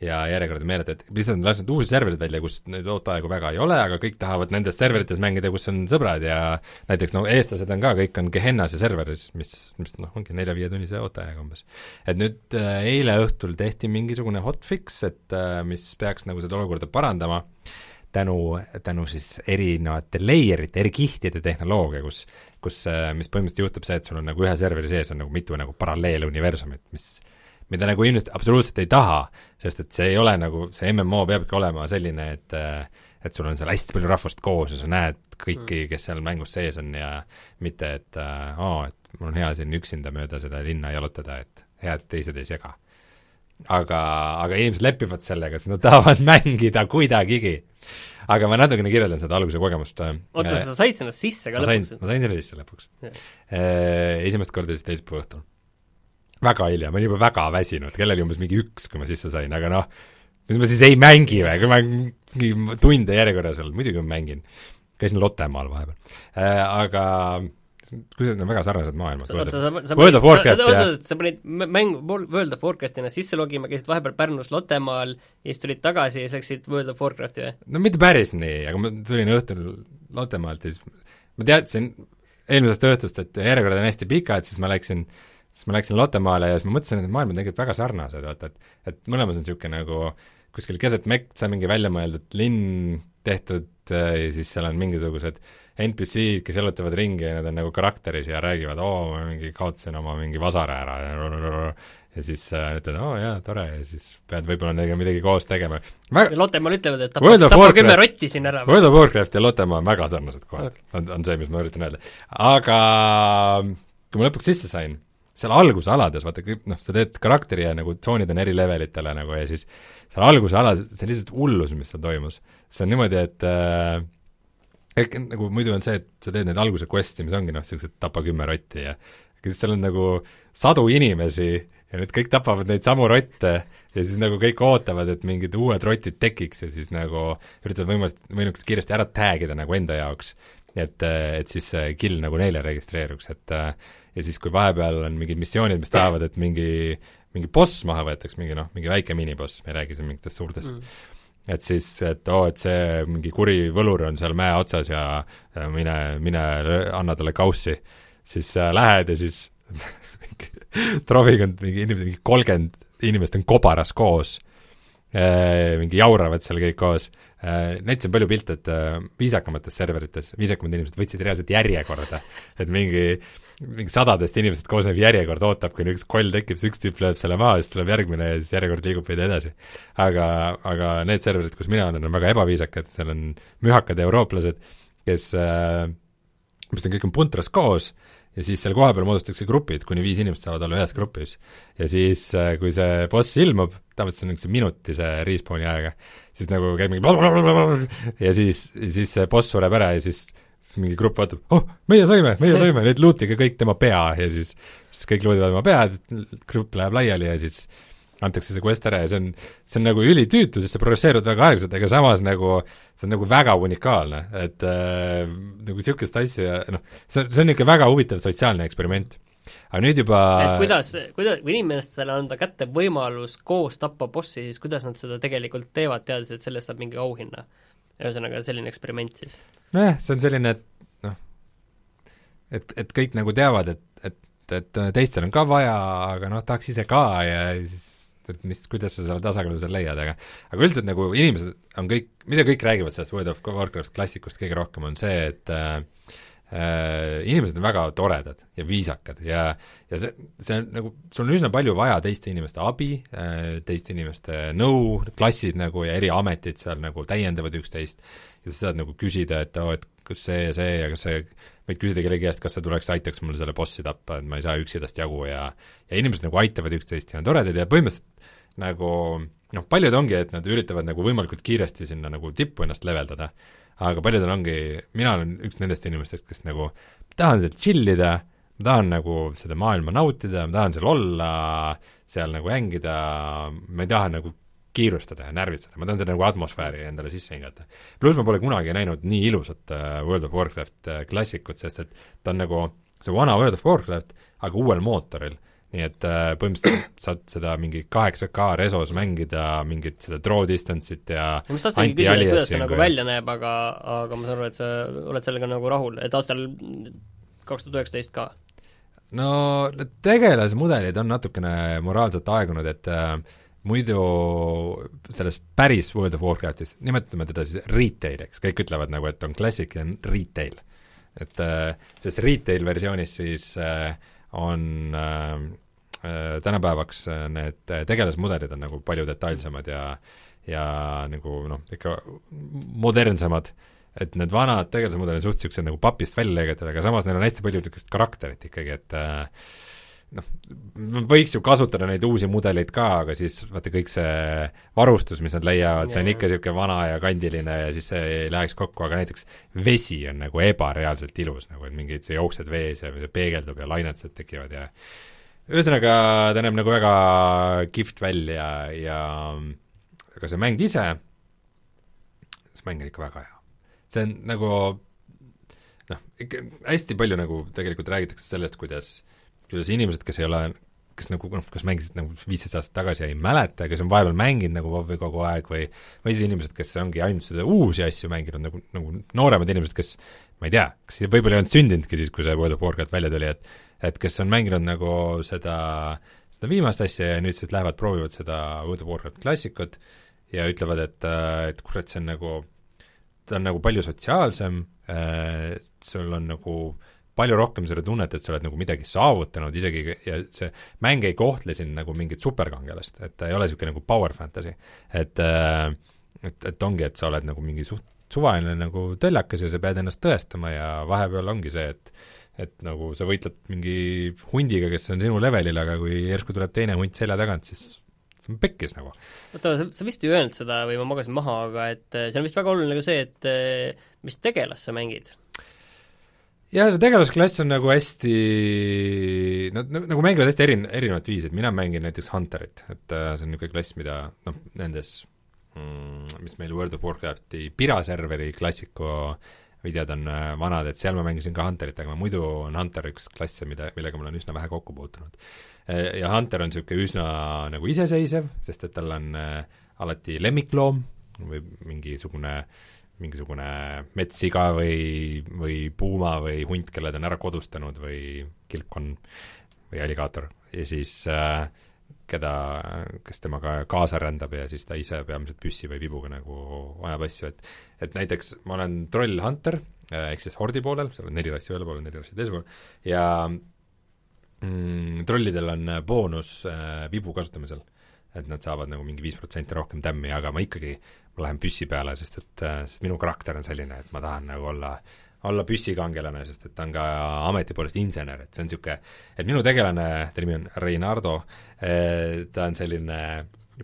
ja järjekord on meeletu, et lihtsalt on lasknud uusi servereid välja, kus neid ooteaegu väga ei ole, aga kõik tahavad nendes serverites mängida, kus on sõbrad ja näiteks no eestlased on ka, kõik on Gehennas ja serveris, mis, mis noh, ongi nelja-viietunnise ooteajaga umbes. et nüüd äh, eile õhtul tehti mingisugune hotfix, et äh, mis peaks nagu seda olukorda parandama äh,, tänu, tänu siis erinevate layer'ite, eri kihtide tehnoloogia, kus kus, äh, mis põhimõtteliselt juhtub see, et sul on nagu ühe serveri sees on nagu mitu nagu paralleeluniversumit, mis mida nagu inimesed absoluutselt ei taha, sest et see ei ole nagu, see MMO peabki olema selline, et äh, et sul on seal hästi palju rahvast koos ja sa näed kõiki, mm. kes seal mängus sees on ja mitte, et äh, aa, et mul on hea siin üksinda mööda seda linna jalutada, et hea, et teised ei sega. Aga, aga inimesed lepivad sellega, sest nad tahavad mängida kuidagigi aga ma natukene kirjeldan seda alguse kogemust. Äh, oota, sa said sinna sisse ka ma lõpuks? ma sain sinna sisse lõpuks. Äh, esimest korda siis teisipäeva õhtul. väga hilja, ma olin juba väga väsinud, kell oli umbes mingi üks, kui ma sisse sain, aga noh, mis ma siis ei mängi või, kui ma tunde järjekorras olnud, muidugi ma mängin. käisin Lottemaal vahepeal äh,, aga kuidas need on väga sarnased maailmad. World of Warcraft ja sa panid mäng World of Warcraftina sisse logima, käisid vahepeal Pärnus Lottemaal ja siis tulid tagasi ja siis läksid World of Warcrafti või? no mitte päris nii, aga ma tulin õhtul Lottemaalt ja siis ma teadsin eelmisest õhtust, et järjekorrad on hästi pikad, siis ma läksin siis ma läksin Lottemaale ja siis ma mõtlesin, et need maailmad on tegelikult väga sarnased, vaata, et et mõlemas on niisugune nagu kuskil keset metsa mingi väljamõeldud linn tehtud ja siis seal on mingisugused NPC-d, kes jalutavad ringi ja nad on nagu karakteris ja räägivad, oo, ma mingi kaotasin oma mingi vasara ära ja ja siis äh, ütled, oo jaa, tore, ja siis pead võib-olla nendega midagi koos tegema. Väga... Lottemaal ütlevad, et tapa, tapa kümme rotti siin ära. World of Warcraft ja Lottemaa on väga sarnased kohad okay., on, on see, mis ma üritan öelda. aga kui ma lõpuks sisse sain, seal alguse alades, vaata, noh, sa teed karakteri ja nagu tsoonid on eri levelitele nagu ja siis seal alguse alades, see on lihtsalt hullus, mis seal toimus. see on niimoodi, et äh, ehk nagu muidu on see, et sa teed neid alguse quest'e, mis ongi noh, niisugused tapa kümme rotti ja aga siis seal on nagu sadu inimesi ja nüüd kõik tapavad neid samu rotte ja siis nagu kõik ootavad, et mingid uued rotid tekiks ja siis nagu üritavad võimalikult, võimalikult kiiresti ära tag ida nagu enda jaoks. et, et siis see kill nagu neile registreeruks, et ja siis, kui vahepeal on mingid missioonid, mis tahavad, et mingi mingi boss maha võetakse, mingi noh, mingi väike miniboss, me ei räägi siin mingitest suurtest mm et siis, et oo oh,, et see mingi kuri võlur on seal mäe otsas ja, mine, mine anna talle kaussi, siis äh, lähed ja siis troovikond, mingi inimene, mingi kolmkümmend inimest on kobaras koos mingi jauravad seal kõik koos. Äh,, näitasin palju pilte, et äh, viisakamates serverites viisakamad inimesed võtsid reaalselt järjekorda, et mingi mingi sadadest inimesest koosnev järjekord ootab, kuni üks koll tekib, siis üks tüüp lööb selle maha, siis tuleb järgmine ja siis järjekord liigub veidi edasi. aga, aga need serverid, kus mina olen, on väga ebaviisakad, seal on mühakad eurooplased, kes äh, mis on, kõik on puntras koos ja siis seal kohapeal moodustatakse grupid, kuni viis inimest saavad olla ühes grupis. ja siis, äh, kui see boss ilmub, tavaliselt see on niisuguse minutise respawn'i ajaga, siis nagu käib mingi ja siis, siis see boss sureb ära ja siis siis mingi grupp vaatab, oh, meie saime, meie saime, nüüd luutige kõik tema pea ja siis, siis kõik luudivad tema pead, grupp läheb laiali ja siis antakse see quest ära ja see on, see on nagu ülitüütu, sest sa progresseerud väga aeglaselt, aga samas nagu see on nagu väga unikaalne, et äh, nagu niisugust asja, noh, see on, see on niisugune väga huvitav sotsiaalne eksperiment aga nüüd juba et kuidas, kuidas, kui inimestele anda kätte võimalus koos tappa bossi, siis kuidas nad seda tegelikult teevad, teades, et sellest saab mingi auhinna? ühesõnaga, selline eksperiment siis? nojah, see on selline, et noh, et, et kõik nagu teavad, et, et, et teistel on ka vaja, aga noh, tahaks ise ka ja siis et mis, kuidas sa selle tasakaalu seal leiad, aga aga üldiselt nagu inimesed on kõik, mida kõik räägivad sellest World of Warcraft klassikust kõige rohkem, on see, et äh, äh, inimesed on väga toredad ja viisakad ja, ja see, see on nagu, sul on üsna palju vaja teiste inimeste abi äh,, teiste inimeste nõu, klassid nagu ja eri ametid seal nagu täiendavad üksteist ja sa saad nagu küsida, et oo oh,, et kas see ja see ja kas see, võid küsida kellegi käest, kas sa tuleks, aitaks mul selle bossi tappa, et ma ei saa üksi tast jagu ja ja inimesed nagu aitavad üksteist ja on toredad ja põhimõtteliselt nagu noh, paljud ongi, et nad üritavad nagu võimalikult kiiresti sinna nagu tippu ennast leveldada aga paljudel ongi, mina olen üks nendest inimestest, kes nagu tahan seal chill ida, ma tahan nagu seda maailma nautida, ma tahan seal olla, seal nagu hängida, ma ei taha nagu kiirustada ja närvitseda, ma tahan seda nagu atmosfääri endale sisse hingata. pluss ma pole kunagi näinud nii ilusat uh, World of Warcraft uh, klassikut, sest et ta on nagu see vana World of Warcraft, aga uuel mootoril nii et äh, põhimõtteliselt saad seda mingi kaheksa K resos mängida, mingit seda draw distance'it ja ma just tahtsingi küsida, kuidas see nagu välja näeb, aga, aga ma saan aru, et sa oled sellega nagu rahul, et aastal kaks tuhat üheksateist ka? no need tegelasmudelid on natukene moraalselt aegunud, et äh, muidu selles päris World of Warcraftis, nimetame teda siis retail'iks, kõik ütlevad nagu, et on classic ja on retail. et äh, selles retail versioonis siis äh, on äh, äh, tänapäevaks äh, need tegelasmudelid on nagu palju detailsemad ja ja nagu noh, ikka modernsemad, et need vanad tegelasmudelid on suht niisugused nagu papist välja lõigatud, aga samas neil on hästi palju niisugust karakterit ikkagi, et äh, noh, võiks ju kasutada neid uusi mudeleid ka, aga siis vaata kõik see varustus, mis nad leiavad, see on ikka niisugune vana ja kandiline ja siis see ei läheks kokku, aga näiteks vesi on nagu ebareaalselt ilus, nagu et mingid, sa jooksed vees ja see peegeldub ja lainetused tekivad ja ühesõnaga, ta näeb nagu väga kihvt välja ja aga see mäng ise, see mäng on ikka väga hea. see on nagu noh, ikka hästi palju nagu tegelikult räägitakse sellest, kuidas kuidas inimesed, kes ei ole, kes nagu noh, kas mängisid nagu viisteist aastat tagasi ja ei mäleta, kes on vahepeal mänginud nagu WoW-i kogu aeg või või siis inimesed, kes ongi ainult seda uusi asju mänginud, nagu, nagu nooremad inimesed, kes ma ei tea, kas võib-olla ei olnud sündinudki siis, kui see World of Warcraft välja tuli, et et kes on mänginud nagu seda, seda viimast asja ja nüüd siis lähevad, proovivad seda World of Warcraft klassikut ja ütlevad, et, et kurat, see on nagu, ta on nagu palju sotsiaalsem, sul on nagu äh, palju rohkem seda tunnet, et sa oled nagu midagi saavutanud isegi ja see mäng ei kohtle sind nagu mingit superkangelast, et ta ei ole niisugune nagu power fantasy. et äh, et, et ongi, et sa oled nagu mingi suht suvaline nagu tõllakas ja sa pead ennast tõestama ja vahepeal ongi see, et et nagu sa võitled mingi hundiga, kes on sinu levelil, aga kui järsku tuleb teine hunt selja tagant, siis see on pekkis nagu. oota, sa, sa vist ei öelnud seda või ma magasin maha, aga et äh, see on vist väga oluline ka see, et äh, mis tegelast sa mängid jah, see tegelasklass on nagu hästi, nad nagu mängivad hästi erin-, erinevat viisi, et mina mängin näiteks Hunterit, et äh, see on niisugune klass, mida noh, nendes mm, mis meil World of Warcrafti piraserveri klassiku videod on äh, vanad, et seal ma mängisin ka Hunterit, aga muidu on Hunter üks klasse, mida, millega ma olen üsna vähe kokku puutunud. Äh, ja Hunter on niisugune üsna nagu iseseisev, sest et tal on äh, alati lemmikloom või mingisugune äh, mingisugune metssiga või, või puuma või hunt, kelle ta on ära kodustanud või kilpkonn või alligaator ja siis äh, keda, kes temaga kaasa rändab ja siis ta ise peamiselt püssi või vibuga nagu ajab asju, et et näiteks ma olen troll hunter äh,, ehk siis hordi poolel, seal on neli rassi ühel pool neli rassi teisel pool, ja mm, trollidel on boonus äh, vibu kasutamisel. et nad saavad nagu mingi viis protsenti rohkem tämmi, aga ma ikkagi lähen püssi peale, sest et äh, sest minu karakter on selline, et ma tahan nagu olla, olla püssikangelane, sest et ta on ka ameti poolest insener, et see on niisugune, et minu tegelane, ta nimi on Reinardo, äh, ta on selline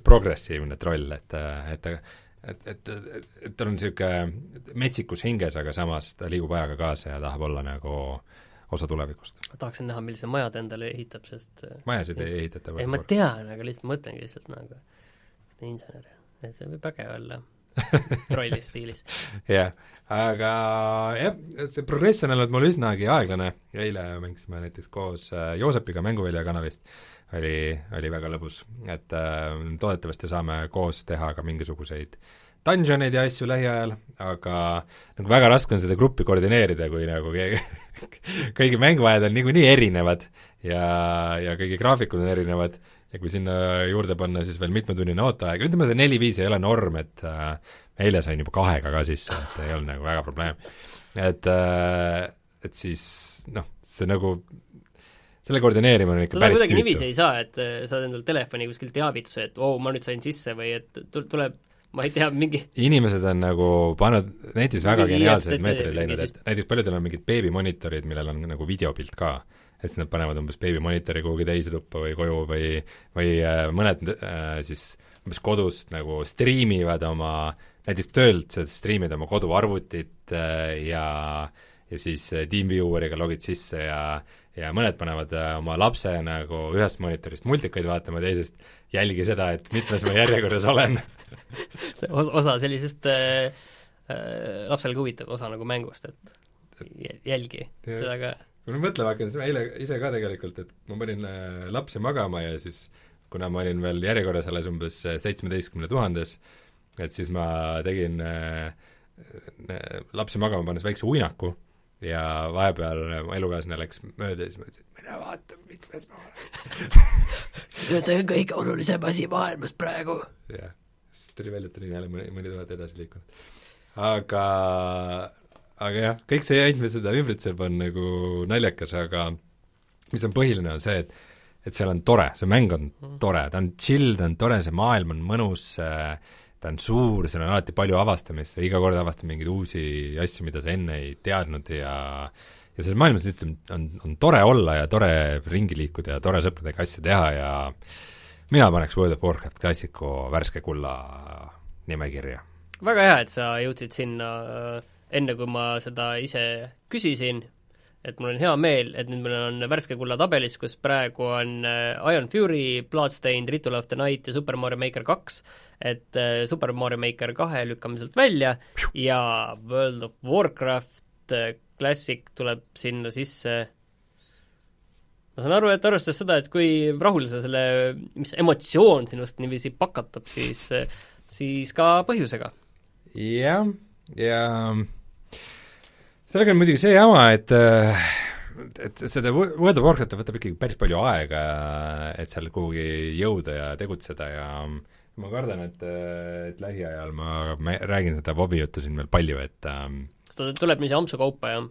progressiivne troll, et, äh, et ta et, et, et, et tal on niisugune metsikus hinges, aga samas ta liigub ajaga kaasa ja tahab olla nagu, osa tulevikust. ma tahaksin näha, millise maja ta endale ehitab, sest majasid ei ehitata ei, ma tean, aga lihtsalt mõtlengi lihtsalt nagu insener, et see võib äge olla. Trolli stiilis. jah, aga jah, see progress on olnud mul üsnagi aeglane, eile mängisime näiteks koos äh, Joosepiga Mänguvälja kanalist, oli, oli väga lõbus, et äh, toodetavasti saame koos teha ka mingisuguseid dungeoneid ja asju lähiajal, aga nagu väga raske on seda gruppi koordineerida, kui nagu keegi kõigi mänguajad on niikuinii erinevad ja, ja kõigi graafikud on erinevad ja kui sinna juurde panna siis veel mitmetunnine ooteaeg, ütleme see neli-viis ei ole norm, et äh, eile sain juba kahega ka sisse, et ei olnud nagu väga probleem. et äh,, et siis noh, see nagu selle koordineerimine on ikka seda päris kuidagi niiviisi ei saa, et äh, saad endale telefoni kuskilt teavituse, et oo oh,, ma nüüd sain sisse või et tul-, tuleb ma ei tea, mingi inimesed on nagu pannud netis väga geniaalseid meetreid läinud, et näiteks paljudel on mingid beebimonitorid, millel on nagu videopilt ka. Et siis nad panevad umbes beebimonitori kuhugi teise tuppa või koju või, või äh, mõned äh, siis umbes kodust nagu striimivad oma, näiteks töölt sa striimid oma koduarvutit äh, ja ja siis äh, TeamVieweriga logid sisse ja ja mõned panevad äh, oma lapse nagu ühest monitorist multikaid vaatama, teisest jälgi seda, et mitmes ma järjekorras olen os-, osa sellisest äh, lapsele ka huvitav osa nagu mängust, et jä- jälgi seda ka. Ma mõtlema hakkan, siis ma eile ise ka tegelikult, et ma panin äh, lapsi magama ja siis kuna ma olin veel järjekorras alles umbes äh, seitsmeteistkümne tuhandes, et siis ma tegin äh, lapsi magama pannes väikse uinaku ja vahepeal mu elukaaslane läks mööda ja siis ma ütlesin, mine vaata, mitmes ma olen. see on kõige olulisem asi maailmas praegu. jah, siis tuli välja, et olin jälle mõni, mõni tuhat edasi liikunud. aga, aga jah, kõik see jant, mis seda ümbritseb, on nagu naljakas, aga mis on põhiline, on see, et et seal on tore, see mäng on tore, ta on chill, ta on tore, see maailm on mõnus, ta on suur, seal on alati palju avastamist, sa iga kord avastad mingeid uusi asju, mida sa enne ei teadnud ja ja selles maailmas lihtsalt on, on, on tore olla ja tore ringi liikuda ja tore sõpradega asju teha ja mina paneks World of Warcraft klassiku värske kulla nimekirja. väga hea, et sa jõudsid sinna äh, enne, kui ma seda ise küsisin, et mul on hea meel, et nüüd meil on värske kulla tabelis, kus praegu on äh, Iron Fury, Bloodstained, Ritual of the Night ja Super Mario Maker kaks, et äh, Super Mario Maker kahe lükkame sealt välja ja World of Warcraft äh, Classic tuleb sinna sisse. Ma saan aru, et arvestades seda, et kui rahul sa selle, mis emotsioon sinust niiviisi pakatab, siis siis ka põhjusega. jah, ja sellega on muidugi see jama, et et seda World of Warcrafti võtab ikkagi päris palju aega, et seal kuhugi jõuda ja tegutseda ja ma kardan, et, et lähiajal ma, ma räägin seda Vovi juttu siin veel palju, et ähm, ta tuleb niiviisi ampsu kaupa, jah?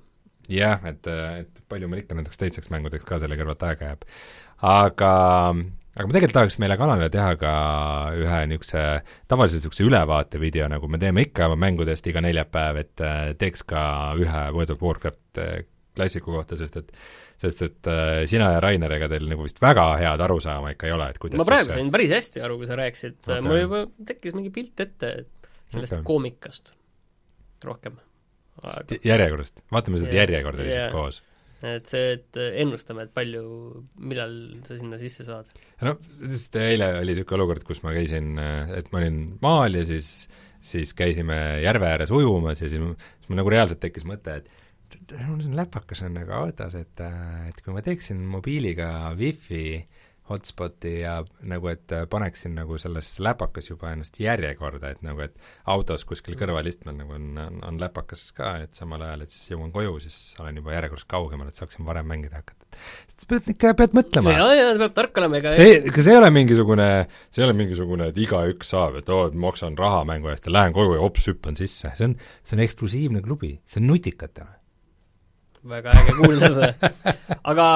jah, et, et palju meil ikka nendeks teisteks mängudeks ka selle kõrvalt aega jääb. aga, aga ma tegelikult tahaks meile kanalile teha ka ühe niisuguse, tavalise niisuguse ülevaatevideo, nagu me teeme ikka mängudest iga neljapäev, et äh, teeks ka ühe World of Warcraft äh, klassiku kohta, sest et sest et äh, sina ja Rainer, ega teil nagu vist väga head arusaama ikka ei ole, et kuidas ma praegu sain päris hästi aru, kui sa rääkisid okay., mul juba tekkis mingi pilt ette sellest okay. koomikast rohkem. St- järjekorrast, vaatame seda järjekorda lihtsalt jah. koos. Et see, et ennustame, et palju, millal sa sinna sisse saad. no lihtsalt eile oli niisugune olukord, kus ma käisin, et ma olin maal ja siis, siis käisime järve ääres ujumas ja siis, siis mul nagu reaalselt tekkis mõte, et mul siin läpakas on nagu autos, et, et kui ma teeksin mobiiliga wifi hotspoti ja nagu, et paneksin nagu selles läpakas juba ennast järjekorda, et nagu, et autos kuskil kõrvalistmel nagu on, on, on läpakas ka, et samal ajal, et siis jõuan koju, siis olen juba järjekorras kaugemal, et saaksin varem mängida hakata. sa pead ikka, pead mõtlema jaa, jaa, peab tark olema, ega see, ega see ei ole mingisugune, see ei ole mingisugune, et igaüks saab, et oo, et maksan raha mängu eest ja lähen koju ja hops, hüppan sisse, see on, see on eksklusiivne klubi, see on nutikate. väga äge kuulda see. aga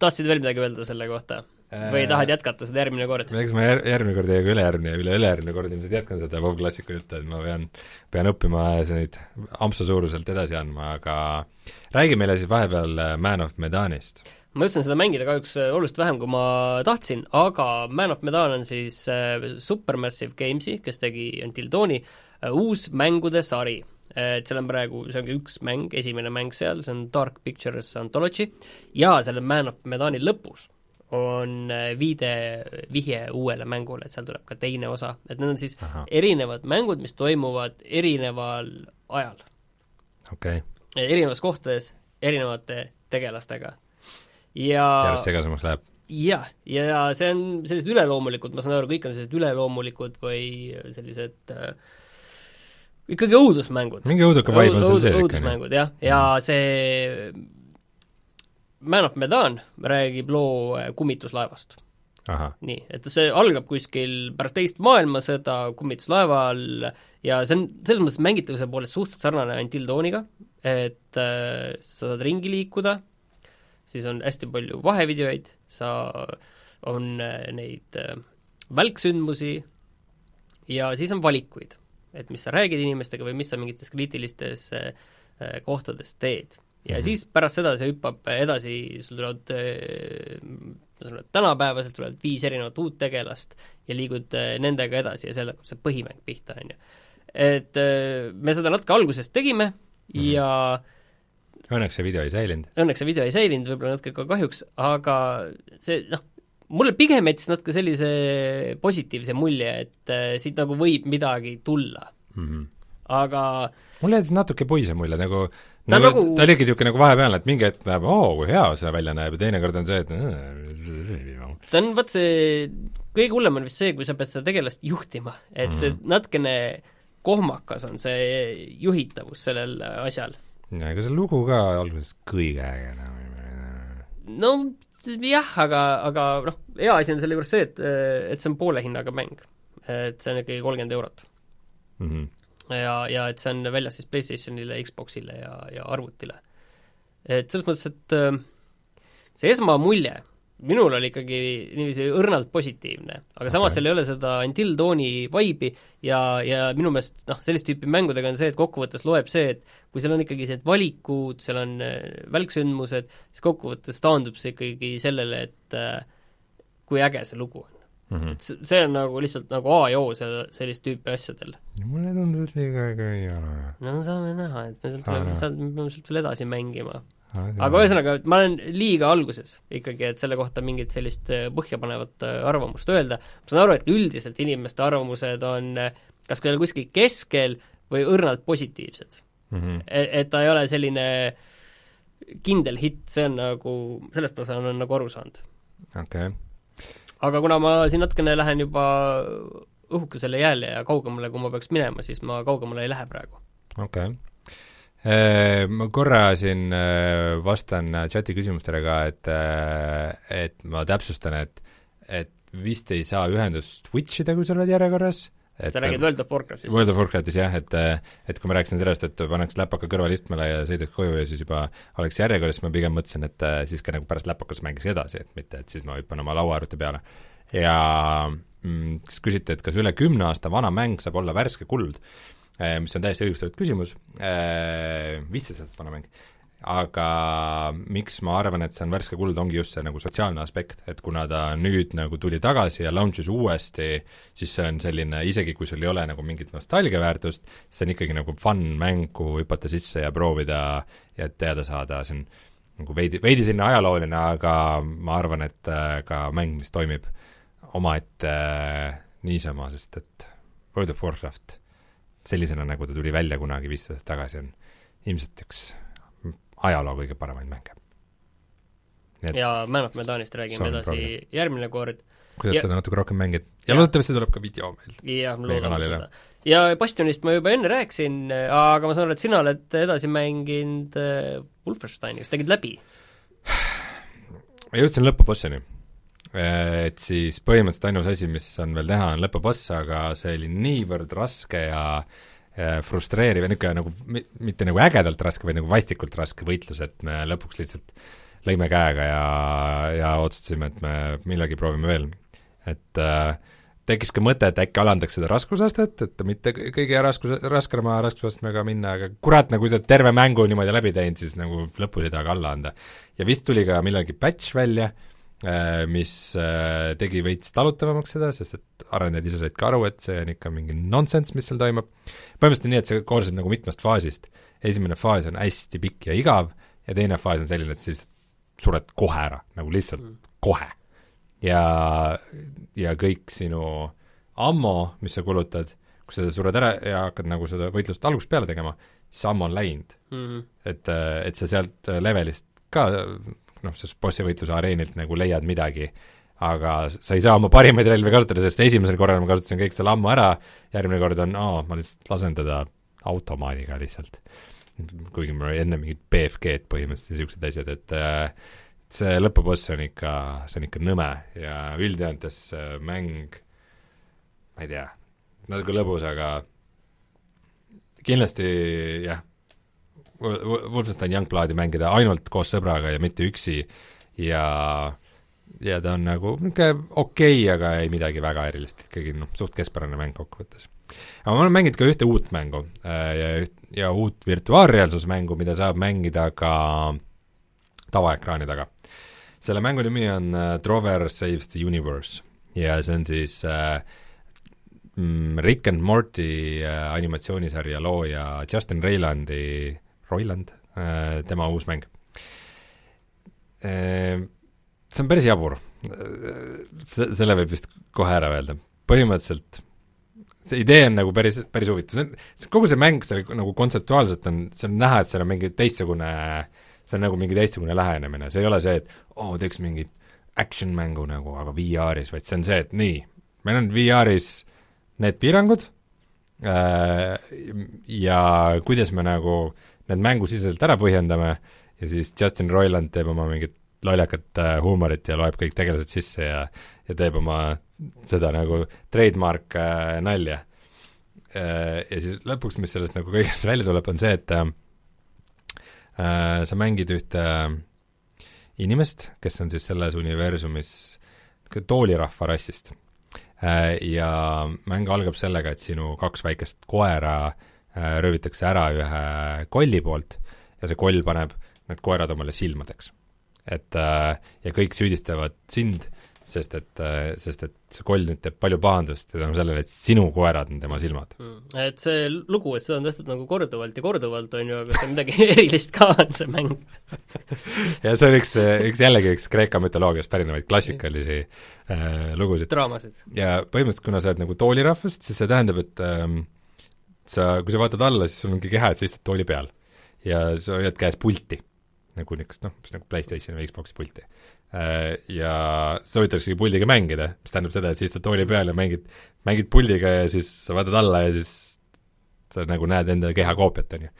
tahtsid veel midagi öelda selle kohta? või tahad jätkata seda järgmine kord? eks ma jär-, järgmine kord ja ka ülejärgmine ja üle-ülejärgmine kord ilmselt jätkan seda WoW klassiku juttu, et ma pean, pean õppima neid ampsu suuruselt edasi andma, aga räägi meile siis vahepeal äh, Man of Medanist. ma jõudsin seda mängida kahjuks äh, oluliselt vähem, kui ma tahtsin, aga Man of Medan on siis äh, Supermassive Gamesi, kes tegi Until Dawni, uus mängude sari. Et seal on praegu, see ongi üks mäng, esimene mäng seal, see on Dark Pictures Anthology, ja selle Man of Medani lõpus on äh, viide, vihje uuele mängule, et seal tuleb ka teine osa, et need on siis Ahah. erinevad mängud, mis toimuvad erineval ajal okei okay., erinevas kohtades erinevate tegelastega. ja järjest segasemaks läheb. jah, ja see on sellised üleloomulikud, ma saan aru, kõik on sellised üleloomulikud või sellised äh, ikkagi õudusmängud. mingi õuduke vibe on seal sees ikka, õudusmängud, jah, ja see Man of Medan räägib loo äh, kummituslaevast. Nii, et see algab kuskil pärast teist maailmasõda kummituslaeval ja see on selles mõttes mängitavuse poolest suhteliselt sarnane Until Dawniga, et äh, sa saad ringi liikuda, siis on hästi palju vahevideoid, sa, on äh, neid äh, välksündmusi ja siis on valikuid, et mis sa räägid inimestega või mis sa mingites kriitilistes äh, äh, kohtades teed. ja mm. -hmm. siis pärast seda see hüppab edasi, sul tulevad äh, aru, et tänapäevaselt tulevad viis erinevat uut tegelast ja liigud nendega edasi ja selle hakkab see põhimäng pihta, on ju. et me seda natuke alguses tegime mm. -hmm. ja õnneks see video ei säilinud. õnneks see video ei säilinud, võib-olla natuke ka kahjuks, aga see noh, mulle pigem jättis natuke sellise positiivse mulje, et äh, siit nagu võib midagi tulla. Mm -hmm. aga mulle jättis natuke puise mulje, nagu Ta nagu, nagu- ta oligi niisugune nagu vahepealne, et mingi hetk näeb, oo, kui hea see välja näeb ja teinekord on see, et ta on, vot see, kõige hullem on vist see, kui sa pead seda tegelast juhtima, et see natukene kohmakas on see juhitavus sellel asjal. ja ega see lugu ka alguses kõige ägedam no jah, aga, aga noh, hea asi on selle juures see, et, et see on poole hinnaga mäng. et see on ikkagi kolmkümmend eurot. mm. -hmm. ja, ja et see on väljas siis PlayStationile, Xboxile ja, ja arvutile. et selles mõttes, et see esmamulje minul oli ikkagi niiviisi õrnalt positiivne, aga samas Okei. seal ei ole seda Until Dawni vibe'i ja, ja minu meelest noh, sellist tüüpi mängudega on see, et kokkuvõttes loeb see, et kui seal on ikkagi sellised valikud, seal on äh, välksündmused, siis kokkuvõttes taandub see ikkagi sellele, et äh, kui äge see lugu on. Mm -hmm. et see, see on nagu lihtsalt nagu A ja O selle, sellist tüüpi asjadel. mulle tundus, et liiga äge ei ole. no saame näha, et me sealt tuleme, sealt me peame sealt veel edasi mängima. Aga ühesõnaga, et ma olen liiga alguses ikkagi, et selle kohta mingit sellist äh, põhjapanevat äh, arvamust öelda. ma saan aru, et üldiselt inimeste arvamused on äh, kas küll kuskil keskel või õrnalt positiivsed. mm -hmm. et, et ta ei ole selline kindel hitt, see on nagu, sellest ma saan, olen nagu aru saanud. okei okay. aga kuna ma siin natukene lähen juba õhukesele jääle ja kaugemale, kui ma peaks minema, siis ma kaugemale ei lähe praegu. okei okay. Ma korra siin äh, vastan chati küsimustele ka, et äh, et ma täpsustan, et et vist ei saa ühendust switch ida, kui sa oled järjekorras, et sa räägid World of Warcraftist? World of Warcraftis jah, et et kui ma rääkisin sellest, et paneks läpaka kõrvalistmele ja sõidaks koju ja siis juba oleks järjekorras, siis ma pigem mõtlesin, et äh, siis ka nagu pärast läpakas mängiks edasi, et mitte, et siis ma hüppan oma lauaarvuti peale. ja mm, kas küsite, et kas üle kümne aasta vana mäng saab olla värske kuld, mis on täiesti õigustatud küsimus, viisteist aastat vana mäng, aga miks ma arvan, et see on värske kuld, ongi just see nagu sotsiaalne aspekt, et kuna ta nüüd nagu tuli tagasi ja launch'is uuesti, siis see on selline, isegi kui sul ei ole nagu mingit nostalgiaväärtust, see on ikkagi nagu fun mäng, kuhu hüpata sisse ja proovida ja teada saada, see on nagu veidi, veidi selline ajalooline, aga ma arvan, et äh, ka mäng, mis toimib omaette äh, niisama, sest et World of Warcraft sellisena, nagu ta tuli välja kunagi viisteist aastat tagasi, on ilmselt üks ajaloo kõige paremaid mänge. Ja Man of Medanist räägime edasi järgmine kord kuidas Ja- seda natuke rohkem mängida ja Ja. loodetavasti tuleb ka video meil. ja me loodame seda. ja Bastionist ma juba enne rääkisin, aga ma saan aru, et sina oled edasi mänginud äh, Wolfensteini, kas tegid läbi? ma jõudsin lõpubossini. Et siis põhimõtteliselt ainus asi, mis on veel teha, on lõpuboss, aga see oli niivõrd raske ja frustreeriv ja niisugune nagu mi-, mitte nagu ägedalt raske, vaid nagu vastikult raske võitlus, et me lõpuks lihtsalt lõime käega ja, ja otsustasime, et me millalgi proovime veel. et äh, tekkis ka mõte, et äkki alandaks seda raskusastet, et mitte kõ- kõige raskus, raskema raskusastmega minna, aga kurat, nagu sa oled terve mängu niimoodi läbi teinud, siis nagu lõpus ei taha ka alla anda. ja vist tuli ka millalgi patch välja, mis äh, tegi veits talutavamaks seda, sest et arendajad ise said ka aru, et see on ikka mingi nonsense, mis seal toimub. põhimõtteliselt on nii, et see koosneb nagu mitmest faasist. esimene faas on hästi pikk ja igav ja teine faas on selline, et siis sured kohe ära, nagu lihtsalt mm. kohe. ja, ja kõik sinu ammo, mis sa kulutad, kui sa sured ära ja hakkad nagu seda võitlust algusest peale tegema, siis ammo on läinud mm. -hmm. et, et sa sealt levelist ka noh, sellest bossi võitluse areenilt nagu leiad midagi, aga sa ei saa oma parimaid relvi kasutada, sest esimesel korral ma kasutasin kõik selle ammu ära, järgmine kord on, aa, ma lihtsalt lasen teda automaadiga lihtsalt. kuigi mul oli enne mingid BFG-d põhimõtteliselt ja niisugused asjad, et äh, see lõpuboss on ikka, see on ikka nõme ja üldjoontes mäng, ma ei tea, natuke lõbus, aga kindlasti jah, Wolfenstein Youngbloodi mängida ainult koos sõbraga ja mitte üksi ja ja ta on nagu niisugune okei okay,, aga ei midagi väga erilist, ikkagi noh, suht keskpärane mäng kokkuvõttes. aga ma olen mänginud ka ühte uut mängu äh, ja üht, ja uut virtuaalreaalsusmängu, mida saab mängida ka tavaekraani taga. selle mängu nimi on Trover Saves the Universe ja see on siis uh, Rick and Morty uh, animatsioonisarja looja Justin Roilandi Roiland, äh, tema uus mäng. Äh, see on päris jabur, selle võib vist kohe ära öelda, põhimõtteliselt see idee on nagu päris, päris huvitav, see on, kogu see mäng, see nagu kontseptuaalselt on, see on näha, et seal on mingi teistsugune, see on nagu mingi teistsugune lähenemine, see ei ole see, et oo oh,, teeks mingit action-mängu nagu, aga VR-is, vaid see on see, et nii, meil on VR-is need piirangud äh, ja kuidas me nagu äh, need mängusiseselt ära põhjendame ja siis Justin Roiland teeb oma mingit lollakat äh, huumorit ja loeb kõik tegelased sisse ja, ja teeb oma seda nagu trademark äh, nalja äh,. ja siis lõpuks, mis sellest nagu kõigest välja tuleb, on see, et äh, sa mängid ühte inimest, kes on siis selles universumis toolirahva rassist äh,. ja mäng algab sellega, et sinu kaks väikest koera äh, Äh, röövitakse ära ühe kolli poolt ja see koll paneb need koerad omale silmadeks. et äh, ja kõik süüdistavad sind, sest et, äh, sest et see koll nüüd teeb palju pahandust ja tänu sellele, et sinu koerad on tema silmad mm.. et see lugu, et seda on tehtud nagu korduvalt ja korduvalt, on ju, aga see midagi erilist ka on, see mäng ja see on üks, üks jällegi üks Kreeka mütoloogiast pärinevaid klassikalisi äh, lugusid. draamasid. ja põhimõtteliselt, kuna sa oled nagu toolirahvast, siis see tähendab, et ähm, sa, kui sa vaatad alla, siis sul ongi keha, et sa istud tooli peal. ja sa hoiad käes pulti, nagu niisugust noh, mis nagu PlayStationi või Xbox'i pulti. Äh, ja soovitaksegi puldiga mängida, mis tähendab seda, et sa istud tooli peal ja mängid, mängid puldiga ja siis sa vaatad alla ja siis sa nagu näed enda keha koopiat, on ju.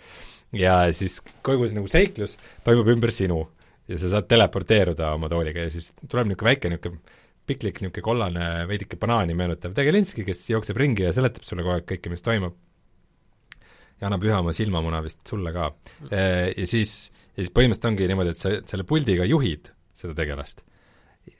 ja siis kogu see nagu seiklus toimub ümber sinu ja sa saad teleporteeruda oma tooliga ja siis tuleb niisugune väike niisugune piklik niisugune kollane, veidike banaani meenutav tegelinski, kes jookseb ringi ja seletab sulle kogu aeg kõike, mis toimub ja annab ühe oma silmamuna vist sulle ka. Äh, ja siis, ja siis põhimõtteliselt ongi niimoodi, et sa selle puldiga juhid seda tegelast,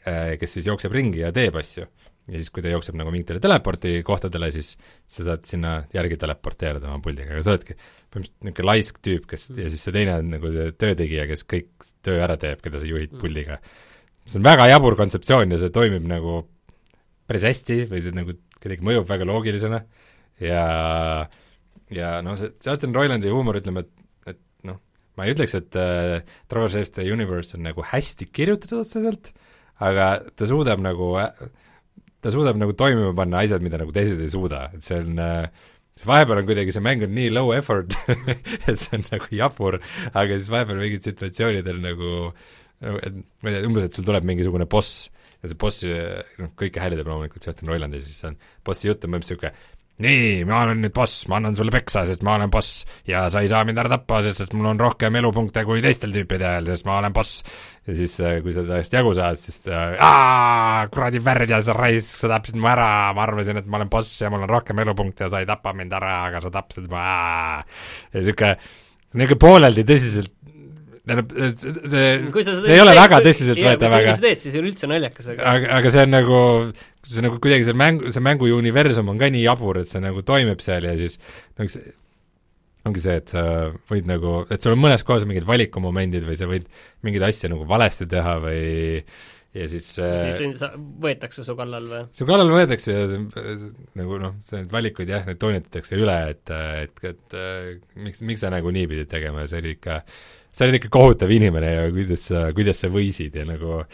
äh, kes siis jookseb ringi ja teeb asju. ja siis, kui ta jookseb nagu mingitele teleporti kohtadele, siis sa saad sinna järgi teleporteeruda oma puldiga, aga sa oledki põhimõtteliselt niisugune laisk tüüp, kes, ja siis see teine on nagu see töötegija, kes kõik töö ära teeb, keda sa juhid puldiga. see on väga jabur kontseptsioon ja see toimib nagu päris hästi või see nagu kuidagi mõjub väga loogilisena ja äh, ja noh, see Justin Roilandi huumor, ütleme, et, et noh, ma ei ütleks, et äh, Trevor Saves the Universe on nagu hästi kirjutatud otseselt, aga ta suudab nagu, ta suudab nagu toimima panna asjad, mida nagu teised ei suuda, et see on äh, vahepeal on kuidagi, see mäng on nii low effort et see on nagu jabur, aga siis vahepeal mingid situatsioonidel nagu, nagu et ma ei tea, umbes, et sul tuleb mingisugune boss ja see boss, noh, kõike häälidab loomulikult Justin Roiland ja siis on bossi jutt on põhimõtteliselt niisugune nii, ma olen nüüd boss, ma annan sulle peksa, sest ma olen boss. Ja sa ei saa mind ära tappa, sest mul on rohkem elupunkte kui teistel tüüpidel, sest ma olen boss. ja siis, äh, kui sa täiesti jagu saad, siis ta, aa, kuradi värdja, sa raisk, sa tapsid mu ära, ma arvasin, et ma olen boss ja mul on rohkem elupunkte ja sa ei tapa mind ära, aga sa tapsid mu, ja sihuke, niisugune pooleldi tõsiselt tähendab, see, see ei ole väga tõsiseltvõetav, aga kui sa teed, siis ei ole üldse naljakas, aga aga, aga see on nagu, see nagu kuidagi see mäng, see mängu universum on ka nii jabur, et see nagu toimib seal ja siis nagu see, ongi see, et sa võid nagu, et sul on mõnes kohas mingid valikumomendid või sa võid mingeid asju nagu valesti teha või ja siis siis on sa- võetakse su kallal või? su kallal võetakse ja see, nagu noh, need valikuid jah, need toonitatakse üle, et, et, et äh, miks, miks sa nagu nii pidid tegema ja see oli ikka, sa olid ikka kohutav inimene ja kuidas sa, kuidas sa võisid ja nagu äh,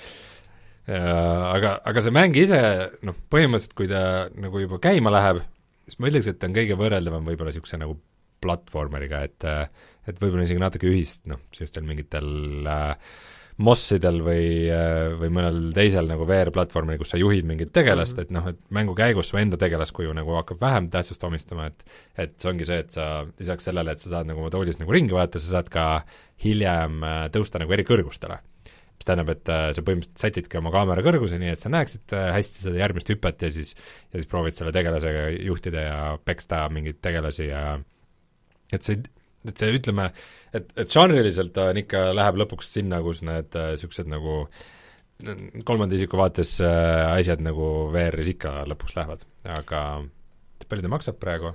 aga, aga see mäng ise noh, põhimõtteliselt kui ta nagu juba käima läheb, siis ma ütleks, et ta on kõige võrreldavam võib-olla niisuguse nagu platvormeriga, et et võib-olla isegi natuke ühist noh, sellistel mingitel äh, mossidel või, või mõnel teisel nagu VR-platvormil, kus sa juhid mingit tegelast, et noh, et mängu käigus su enda tegelaskuju nagu hakkab vähem tähtsust omistama, et et see ongi see, et sa lisaks sellele, et sa saad nagu oma toolis nagu ringi vaadata, sa saad ka hiljem äh, tõusta nagu eri kõrgustele. mis tähendab, et äh, sa põhimõtteliselt sätidki oma kaamera kõrguse nii, et sa näeksid äh, hästi seda järgmist hüpet ja siis ja siis proovid selle tegelasega juhtida ja peksta mingeid tegelasi ja et see et see ütleme, et, et žanriliselt ta on ikka, läheb lõpuks sinna, kus need niisugused nagu kolmanda isiku vaates äh, asjad nagu VR-is ikka lõpuks lähevad, aga palju ta maksab praegu?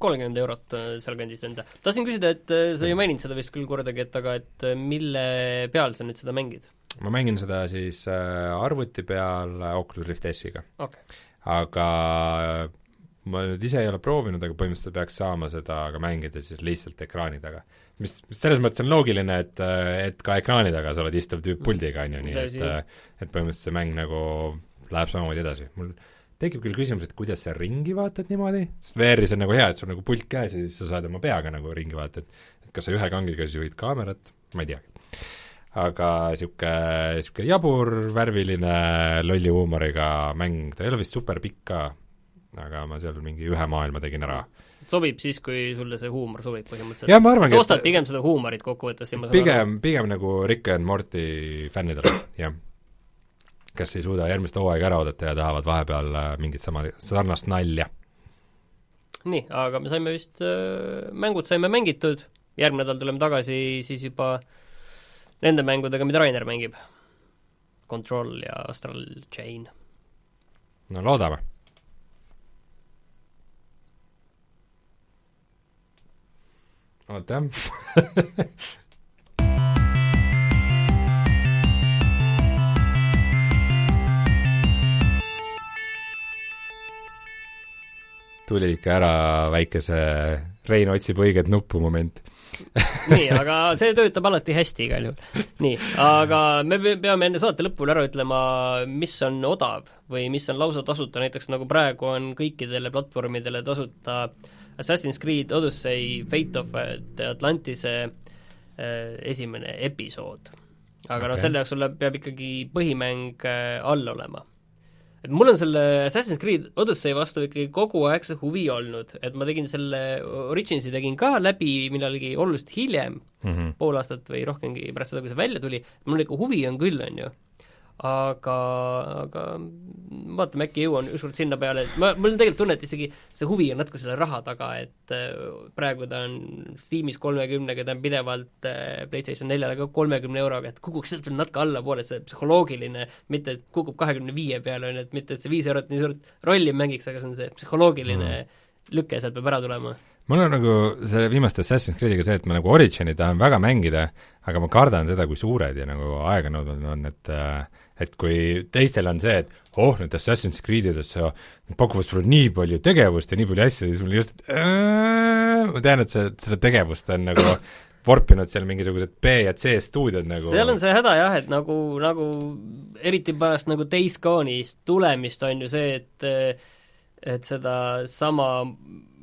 kolmkümmend eurot äh, sealkandis enda. tahtsin küsida, et äh, sa ei maininud seda vist küll kordagi, et aga et äh, mille peal sa nüüd seda mängid? ma mängin seda siis äh, arvuti peal äh, Oculus Rift S-iga. okei. aga ma nüüd ise ei ole proovinud, aga põhimõtteliselt peaks saama seda ka mängida siis lihtsalt ekraani taga. mis, mis selles mõttes on loogiline, et, et ka ekraani taga sa oled istuv tüüp puldiga, on ju, nii et et põhimõtteliselt see mäng nagu läheb samamoodi edasi. mul tekib küll küsimus, et kuidas sa ringi vaatad niimoodi, sest VR-is on nagu hea, et sul nagu pult käes ja siis sa saad oma peaga nagu ringi vaadata, et et kas sa ühe kangiga siis juhid kaamerat, ma ei teagi. aga niisugune, niisugune jabur, värviline, lolli huumoriga mäng, ta ei ole vist super pikk ka, aga ma seal mingi ühe maailma tegin ära. sobib siis, kui sulle see huumor sobib põhimõtteliselt? jah, ma arvangi, sa ostad pigem seda huumorit kokkuvõttes ja ma saan pigem, pigem nagu Rick and Morty fännidele, jah. Kes ei suuda järgmist hooaega ära oodata ja tahavad vahepeal äh, mingit sama, sarnast nalja. nii, aga me saime vist äh,, mängud saime mängitud, järgmine nädal tuleme tagasi siis juba nende mängudega, mida Rainer mängib. Control ja Astral Chain. no loodame. oota tuli ikka ära väikese Rein otsib õiget nuppu moment. nii, aga see töötab alati hästi igal juhul. nii, aga me pe- peame enne saate lõpul ära ütlema, mis on odav või mis on lausa tasuta, näiteks nagu praegu on kõikidele platvormidele tasuta Assassin's Creed Odyssey Fate of the Atlantise äh, esimene episood. aga okay. noh, selle jaoks sul peab ikkagi põhimäng äh, all olema et mul on selle Assassin's Creed Odyssey vastu ikkagi kogu aeg see huvi olnud, et ma tegin selle Originsi tegin ka läbi millalgi oluliselt hiljem, mm. -hmm. pool aastat või rohkemgi pärast seda, kui see välja tuli, mul ikka huvi on küll, on ju. aga, aga vaatame, äkki jõuan ükskord sinna peale, et ma, mul on tegelikult tunne, et isegi see huvi on natuke selle raha taga, et äh, praegu ta on Steamis kolmekümnega, ta on pidevalt äh, PlayStation neljale ka kolmekümne euroga, et kukuks sealt veel natuke allapoole, see psühholoogiline, mitte et kukub kahekümne viie peale, on ju, et mitte et see viis eurot nii suurt rolli mängiks, aga see on see psühholoogiline mm. lüke sealt peab ära tulema. mul on nagu selle viimaste Assassin's Creed'iga see, et ma nagu Origini tahan väga mängida, aga ma kardan seda, kui suured ja nagu aeganõudvad on, et äh, et kui teistel on see, et oh, need Assassin's Creed'ides pakuvad sulle nii palju tegevust ja nii palju asju siis mul just äh, ma tean, et see, seda tegevust on nagu vorpinud seal mingisugused B ja C stuudiod nagu. Seal on see häda jah, et nagu, nagu eriti pärast nagu Days Gone'ist tulemist on ju see, et et sedasama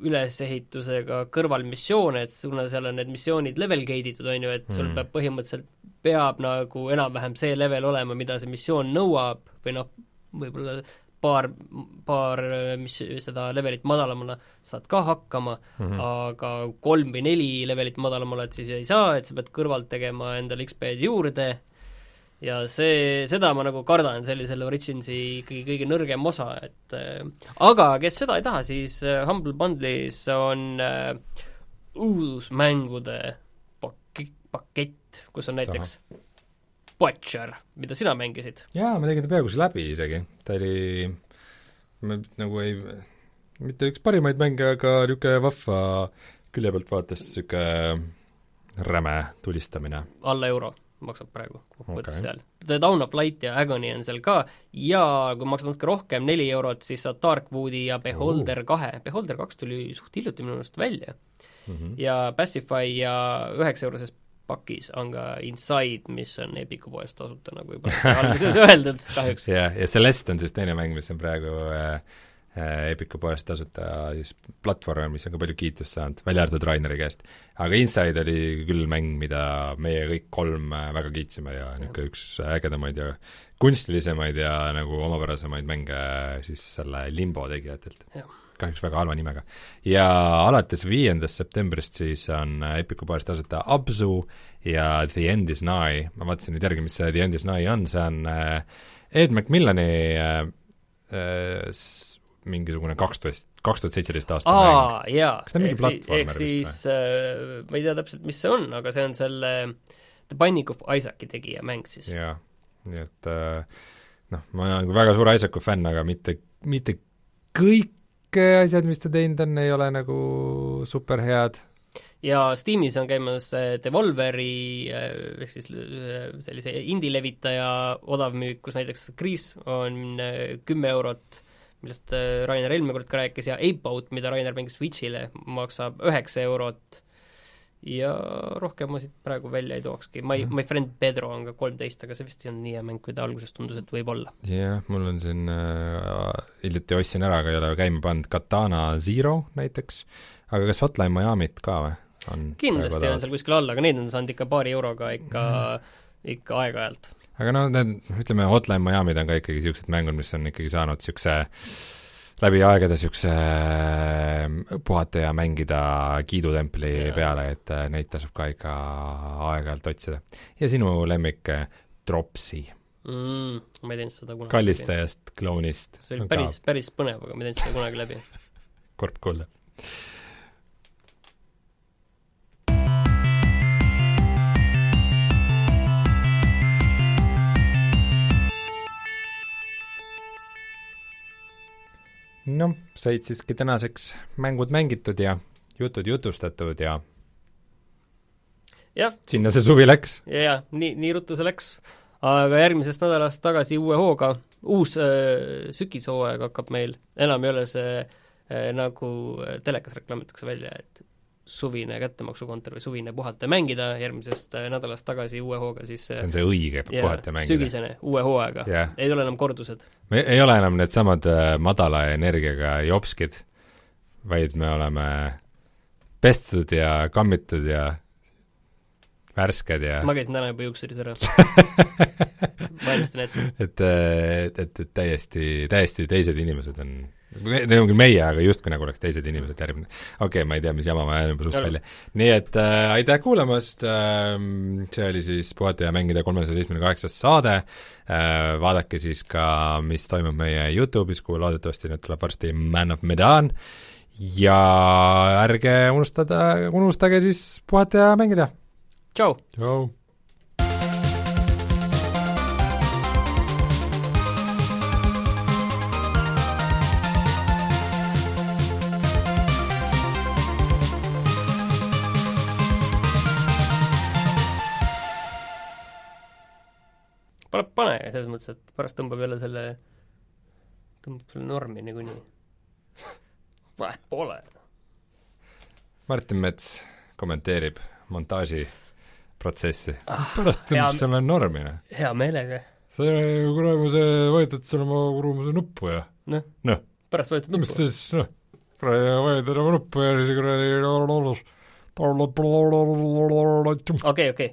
ülesehitusega kõrvalmissioone, et kuna seal on need missioonid level gate itud, on ju, et sul Mm. peab põhimõtteliselt, peab nagu enam-vähem see level olema, mida see missioon nõuab või noh, võib-olla paar, paar mis seda levelit madalamale saad ka hakkama mm. -hmm. aga kolm või neli levelit madalamal oled, siis ei saa, et sa pead kõrvalt tegema endale XP-d juurde ja see, seda ma nagu kardan, selle Originsi ikkagi kõige nõrgem osa, et äh, aga kes seda ei taha, siis äh, Humble Bundle'is on äh, uus mängude pakett, pakett, kus on näiteks Butcher, mida sina mängisid. jaa, ma tegin ta peaaegu läbi isegi, ta oli ma nagu ei, mitte üks parimaid mänge, aga niisugune vahva külje pealt vaates niisugune räme tulistamine. alla euro, maksab praegu kokkuvõttes okay. seal. The Down of Light ja Agony on seal ka ja kui maksad natuke rohkem, neli eurot, siis saad Darkwoodi ja Beholder kahe, Beholder kaks tuli suht hiljuti minu arust välja mm. -hmm. ja Pacify ja üheksa euroses pakis on ka Inside, mis on Epiku poest tasuta, nagu juba alguses öeldud, kahjuks. ja, ja Celeste on siis teine mäng, mis on praegu äh, Epiku poest tasuta siis platvorm, mis on ka palju kiitust saanud, välja arvatud Raineri käest. aga Inside oli küll mäng, mida meie kõik kolm äh, väga kiitsime ja niisugune üks ägedamaid ja kunstilisemaid ja nagu omapärasemaid mänge siis selle Limbo tegijatelt kahjuks väga halva nimega. ja alates viiendast septembrist siis on äh, Epiku poes tasuta Abzu ja The End is Nigh, ma vaatasin nüüd järgi, mis see The End is Nigh on, see on äh, Ed McMillani äh, äh, mingisugune kaksteist, kaks tuhat seitseteist aasta mäng. aa, jaa. Kas ta on mingi platvormer vist siis äh, ma ei tea täpselt, mis see on, aga see on selle The Binding of Isaaci tegija mäng siis. jaa, nii et äh, noh, ma olen ka väga suur Isaacu fänn, aga mitte, mitte kõik asjad, mis ta teinud on, ei ole nagu superhead. ja Steamis on käimas äh, Devolveri äh, ehk siis äh, sellise indie-levitaja odavmüük, kus näiteks Gris on äh, kümme eurot, millest äh, Rainer eelmine kord ka rääkis, ja Ape Out, mida Rainer mängis Switch'ile, maksab üheksa eurot ja rohkem ma siit praegu välja ei tookski, My, Mhm. My Friend Pedro on ka kolmteist, aga see vist ei olnud nii hea mäng, kui ta alguses tundus, et võib olla. jah, mul on siin äh, hiljuti ostsin ära, aga ei ole käima pannud, Katana Zero näiteks, aga kas Hotline Miami't ka või? on kindlasti on seal kuskil all, aga neid on saanud ikka paari euroga ikka mm., ikka aeg-ajalt. Aga no need, ütleme, Hotline Miami'd on ka ikkagi niisugused mängud, mis on ikkagi saanud niisuguse läbi aegade niisuguse puhata ja mängida kiidutempli Jaa. peale, et äh, neid tasub ka ikka aeg-ajalt otsida. ja sinu lemmik äh, Dropsy, mm, ma ei teinud seda kunagi. kallistajast, klounist. see oli päris, päris põnev, aga ma ei teinud seda kunagi läbi. kurb kuulda. Noh, said siiski tänaseks mängud mängitud ja jutud jutustatud ja jah, sinna see suvi läks. ja, ja nii, nii ruttu see läks. aga järgmisest nädalast tagasi uue hooga, uus äh, sügishooaeg hakkab meil, enam ei ole see äh, nagu telekas reklaamitakse välja, et suvine kättemaksukontor või suvine puhata ja mängida, järgmisest äh, nädalast tagasi uue hooga siis see on see õige jaa, puhata ja mängida. sügisene, uue hooaega Jah. ei tule enam kordused. me ei ole enam needsamad äh, madala energiaga jopskid, vaid me oleme pestud ja kammitud ja värsked ja ma käisin täna juba juuksuris ära valmistan ette. et, et, et, et täiesti, täiesti teised inimesed on, need on küll meie, aga justkui nagu oleks teised inimesed järgmine. okei okay,, ma ei tea, mis jama ma ajan juba suust välja. nii et äh, aitäh kuulamast äh,, see oli siis Puhata ja mängida kolmesaja seitsmekümne kaheksas saade äh,, vaadake siis ka, mis toimub meie Youtube'is, kuhu loodetavasti nüüd tuleb varsti Man of Medan ja ärge unustada, unustage siis puhata ja mängida. tšau! tšau! Pane, selles mõttes, et pärast tõmbab jälle selle, tõmbab selle normi niikuinii. vahet pole. Martin Mets kommenteerib montaažiprotsessi Ah, pärast tõmbas selle normi, noh. hea meelega. see kuramuse, vajutad selle oma kuramuse nuppu ja noh Noh. pärast mis nuppu. ta siis, noh, vajutad oma nuppu ja siis kuradi okei, okei,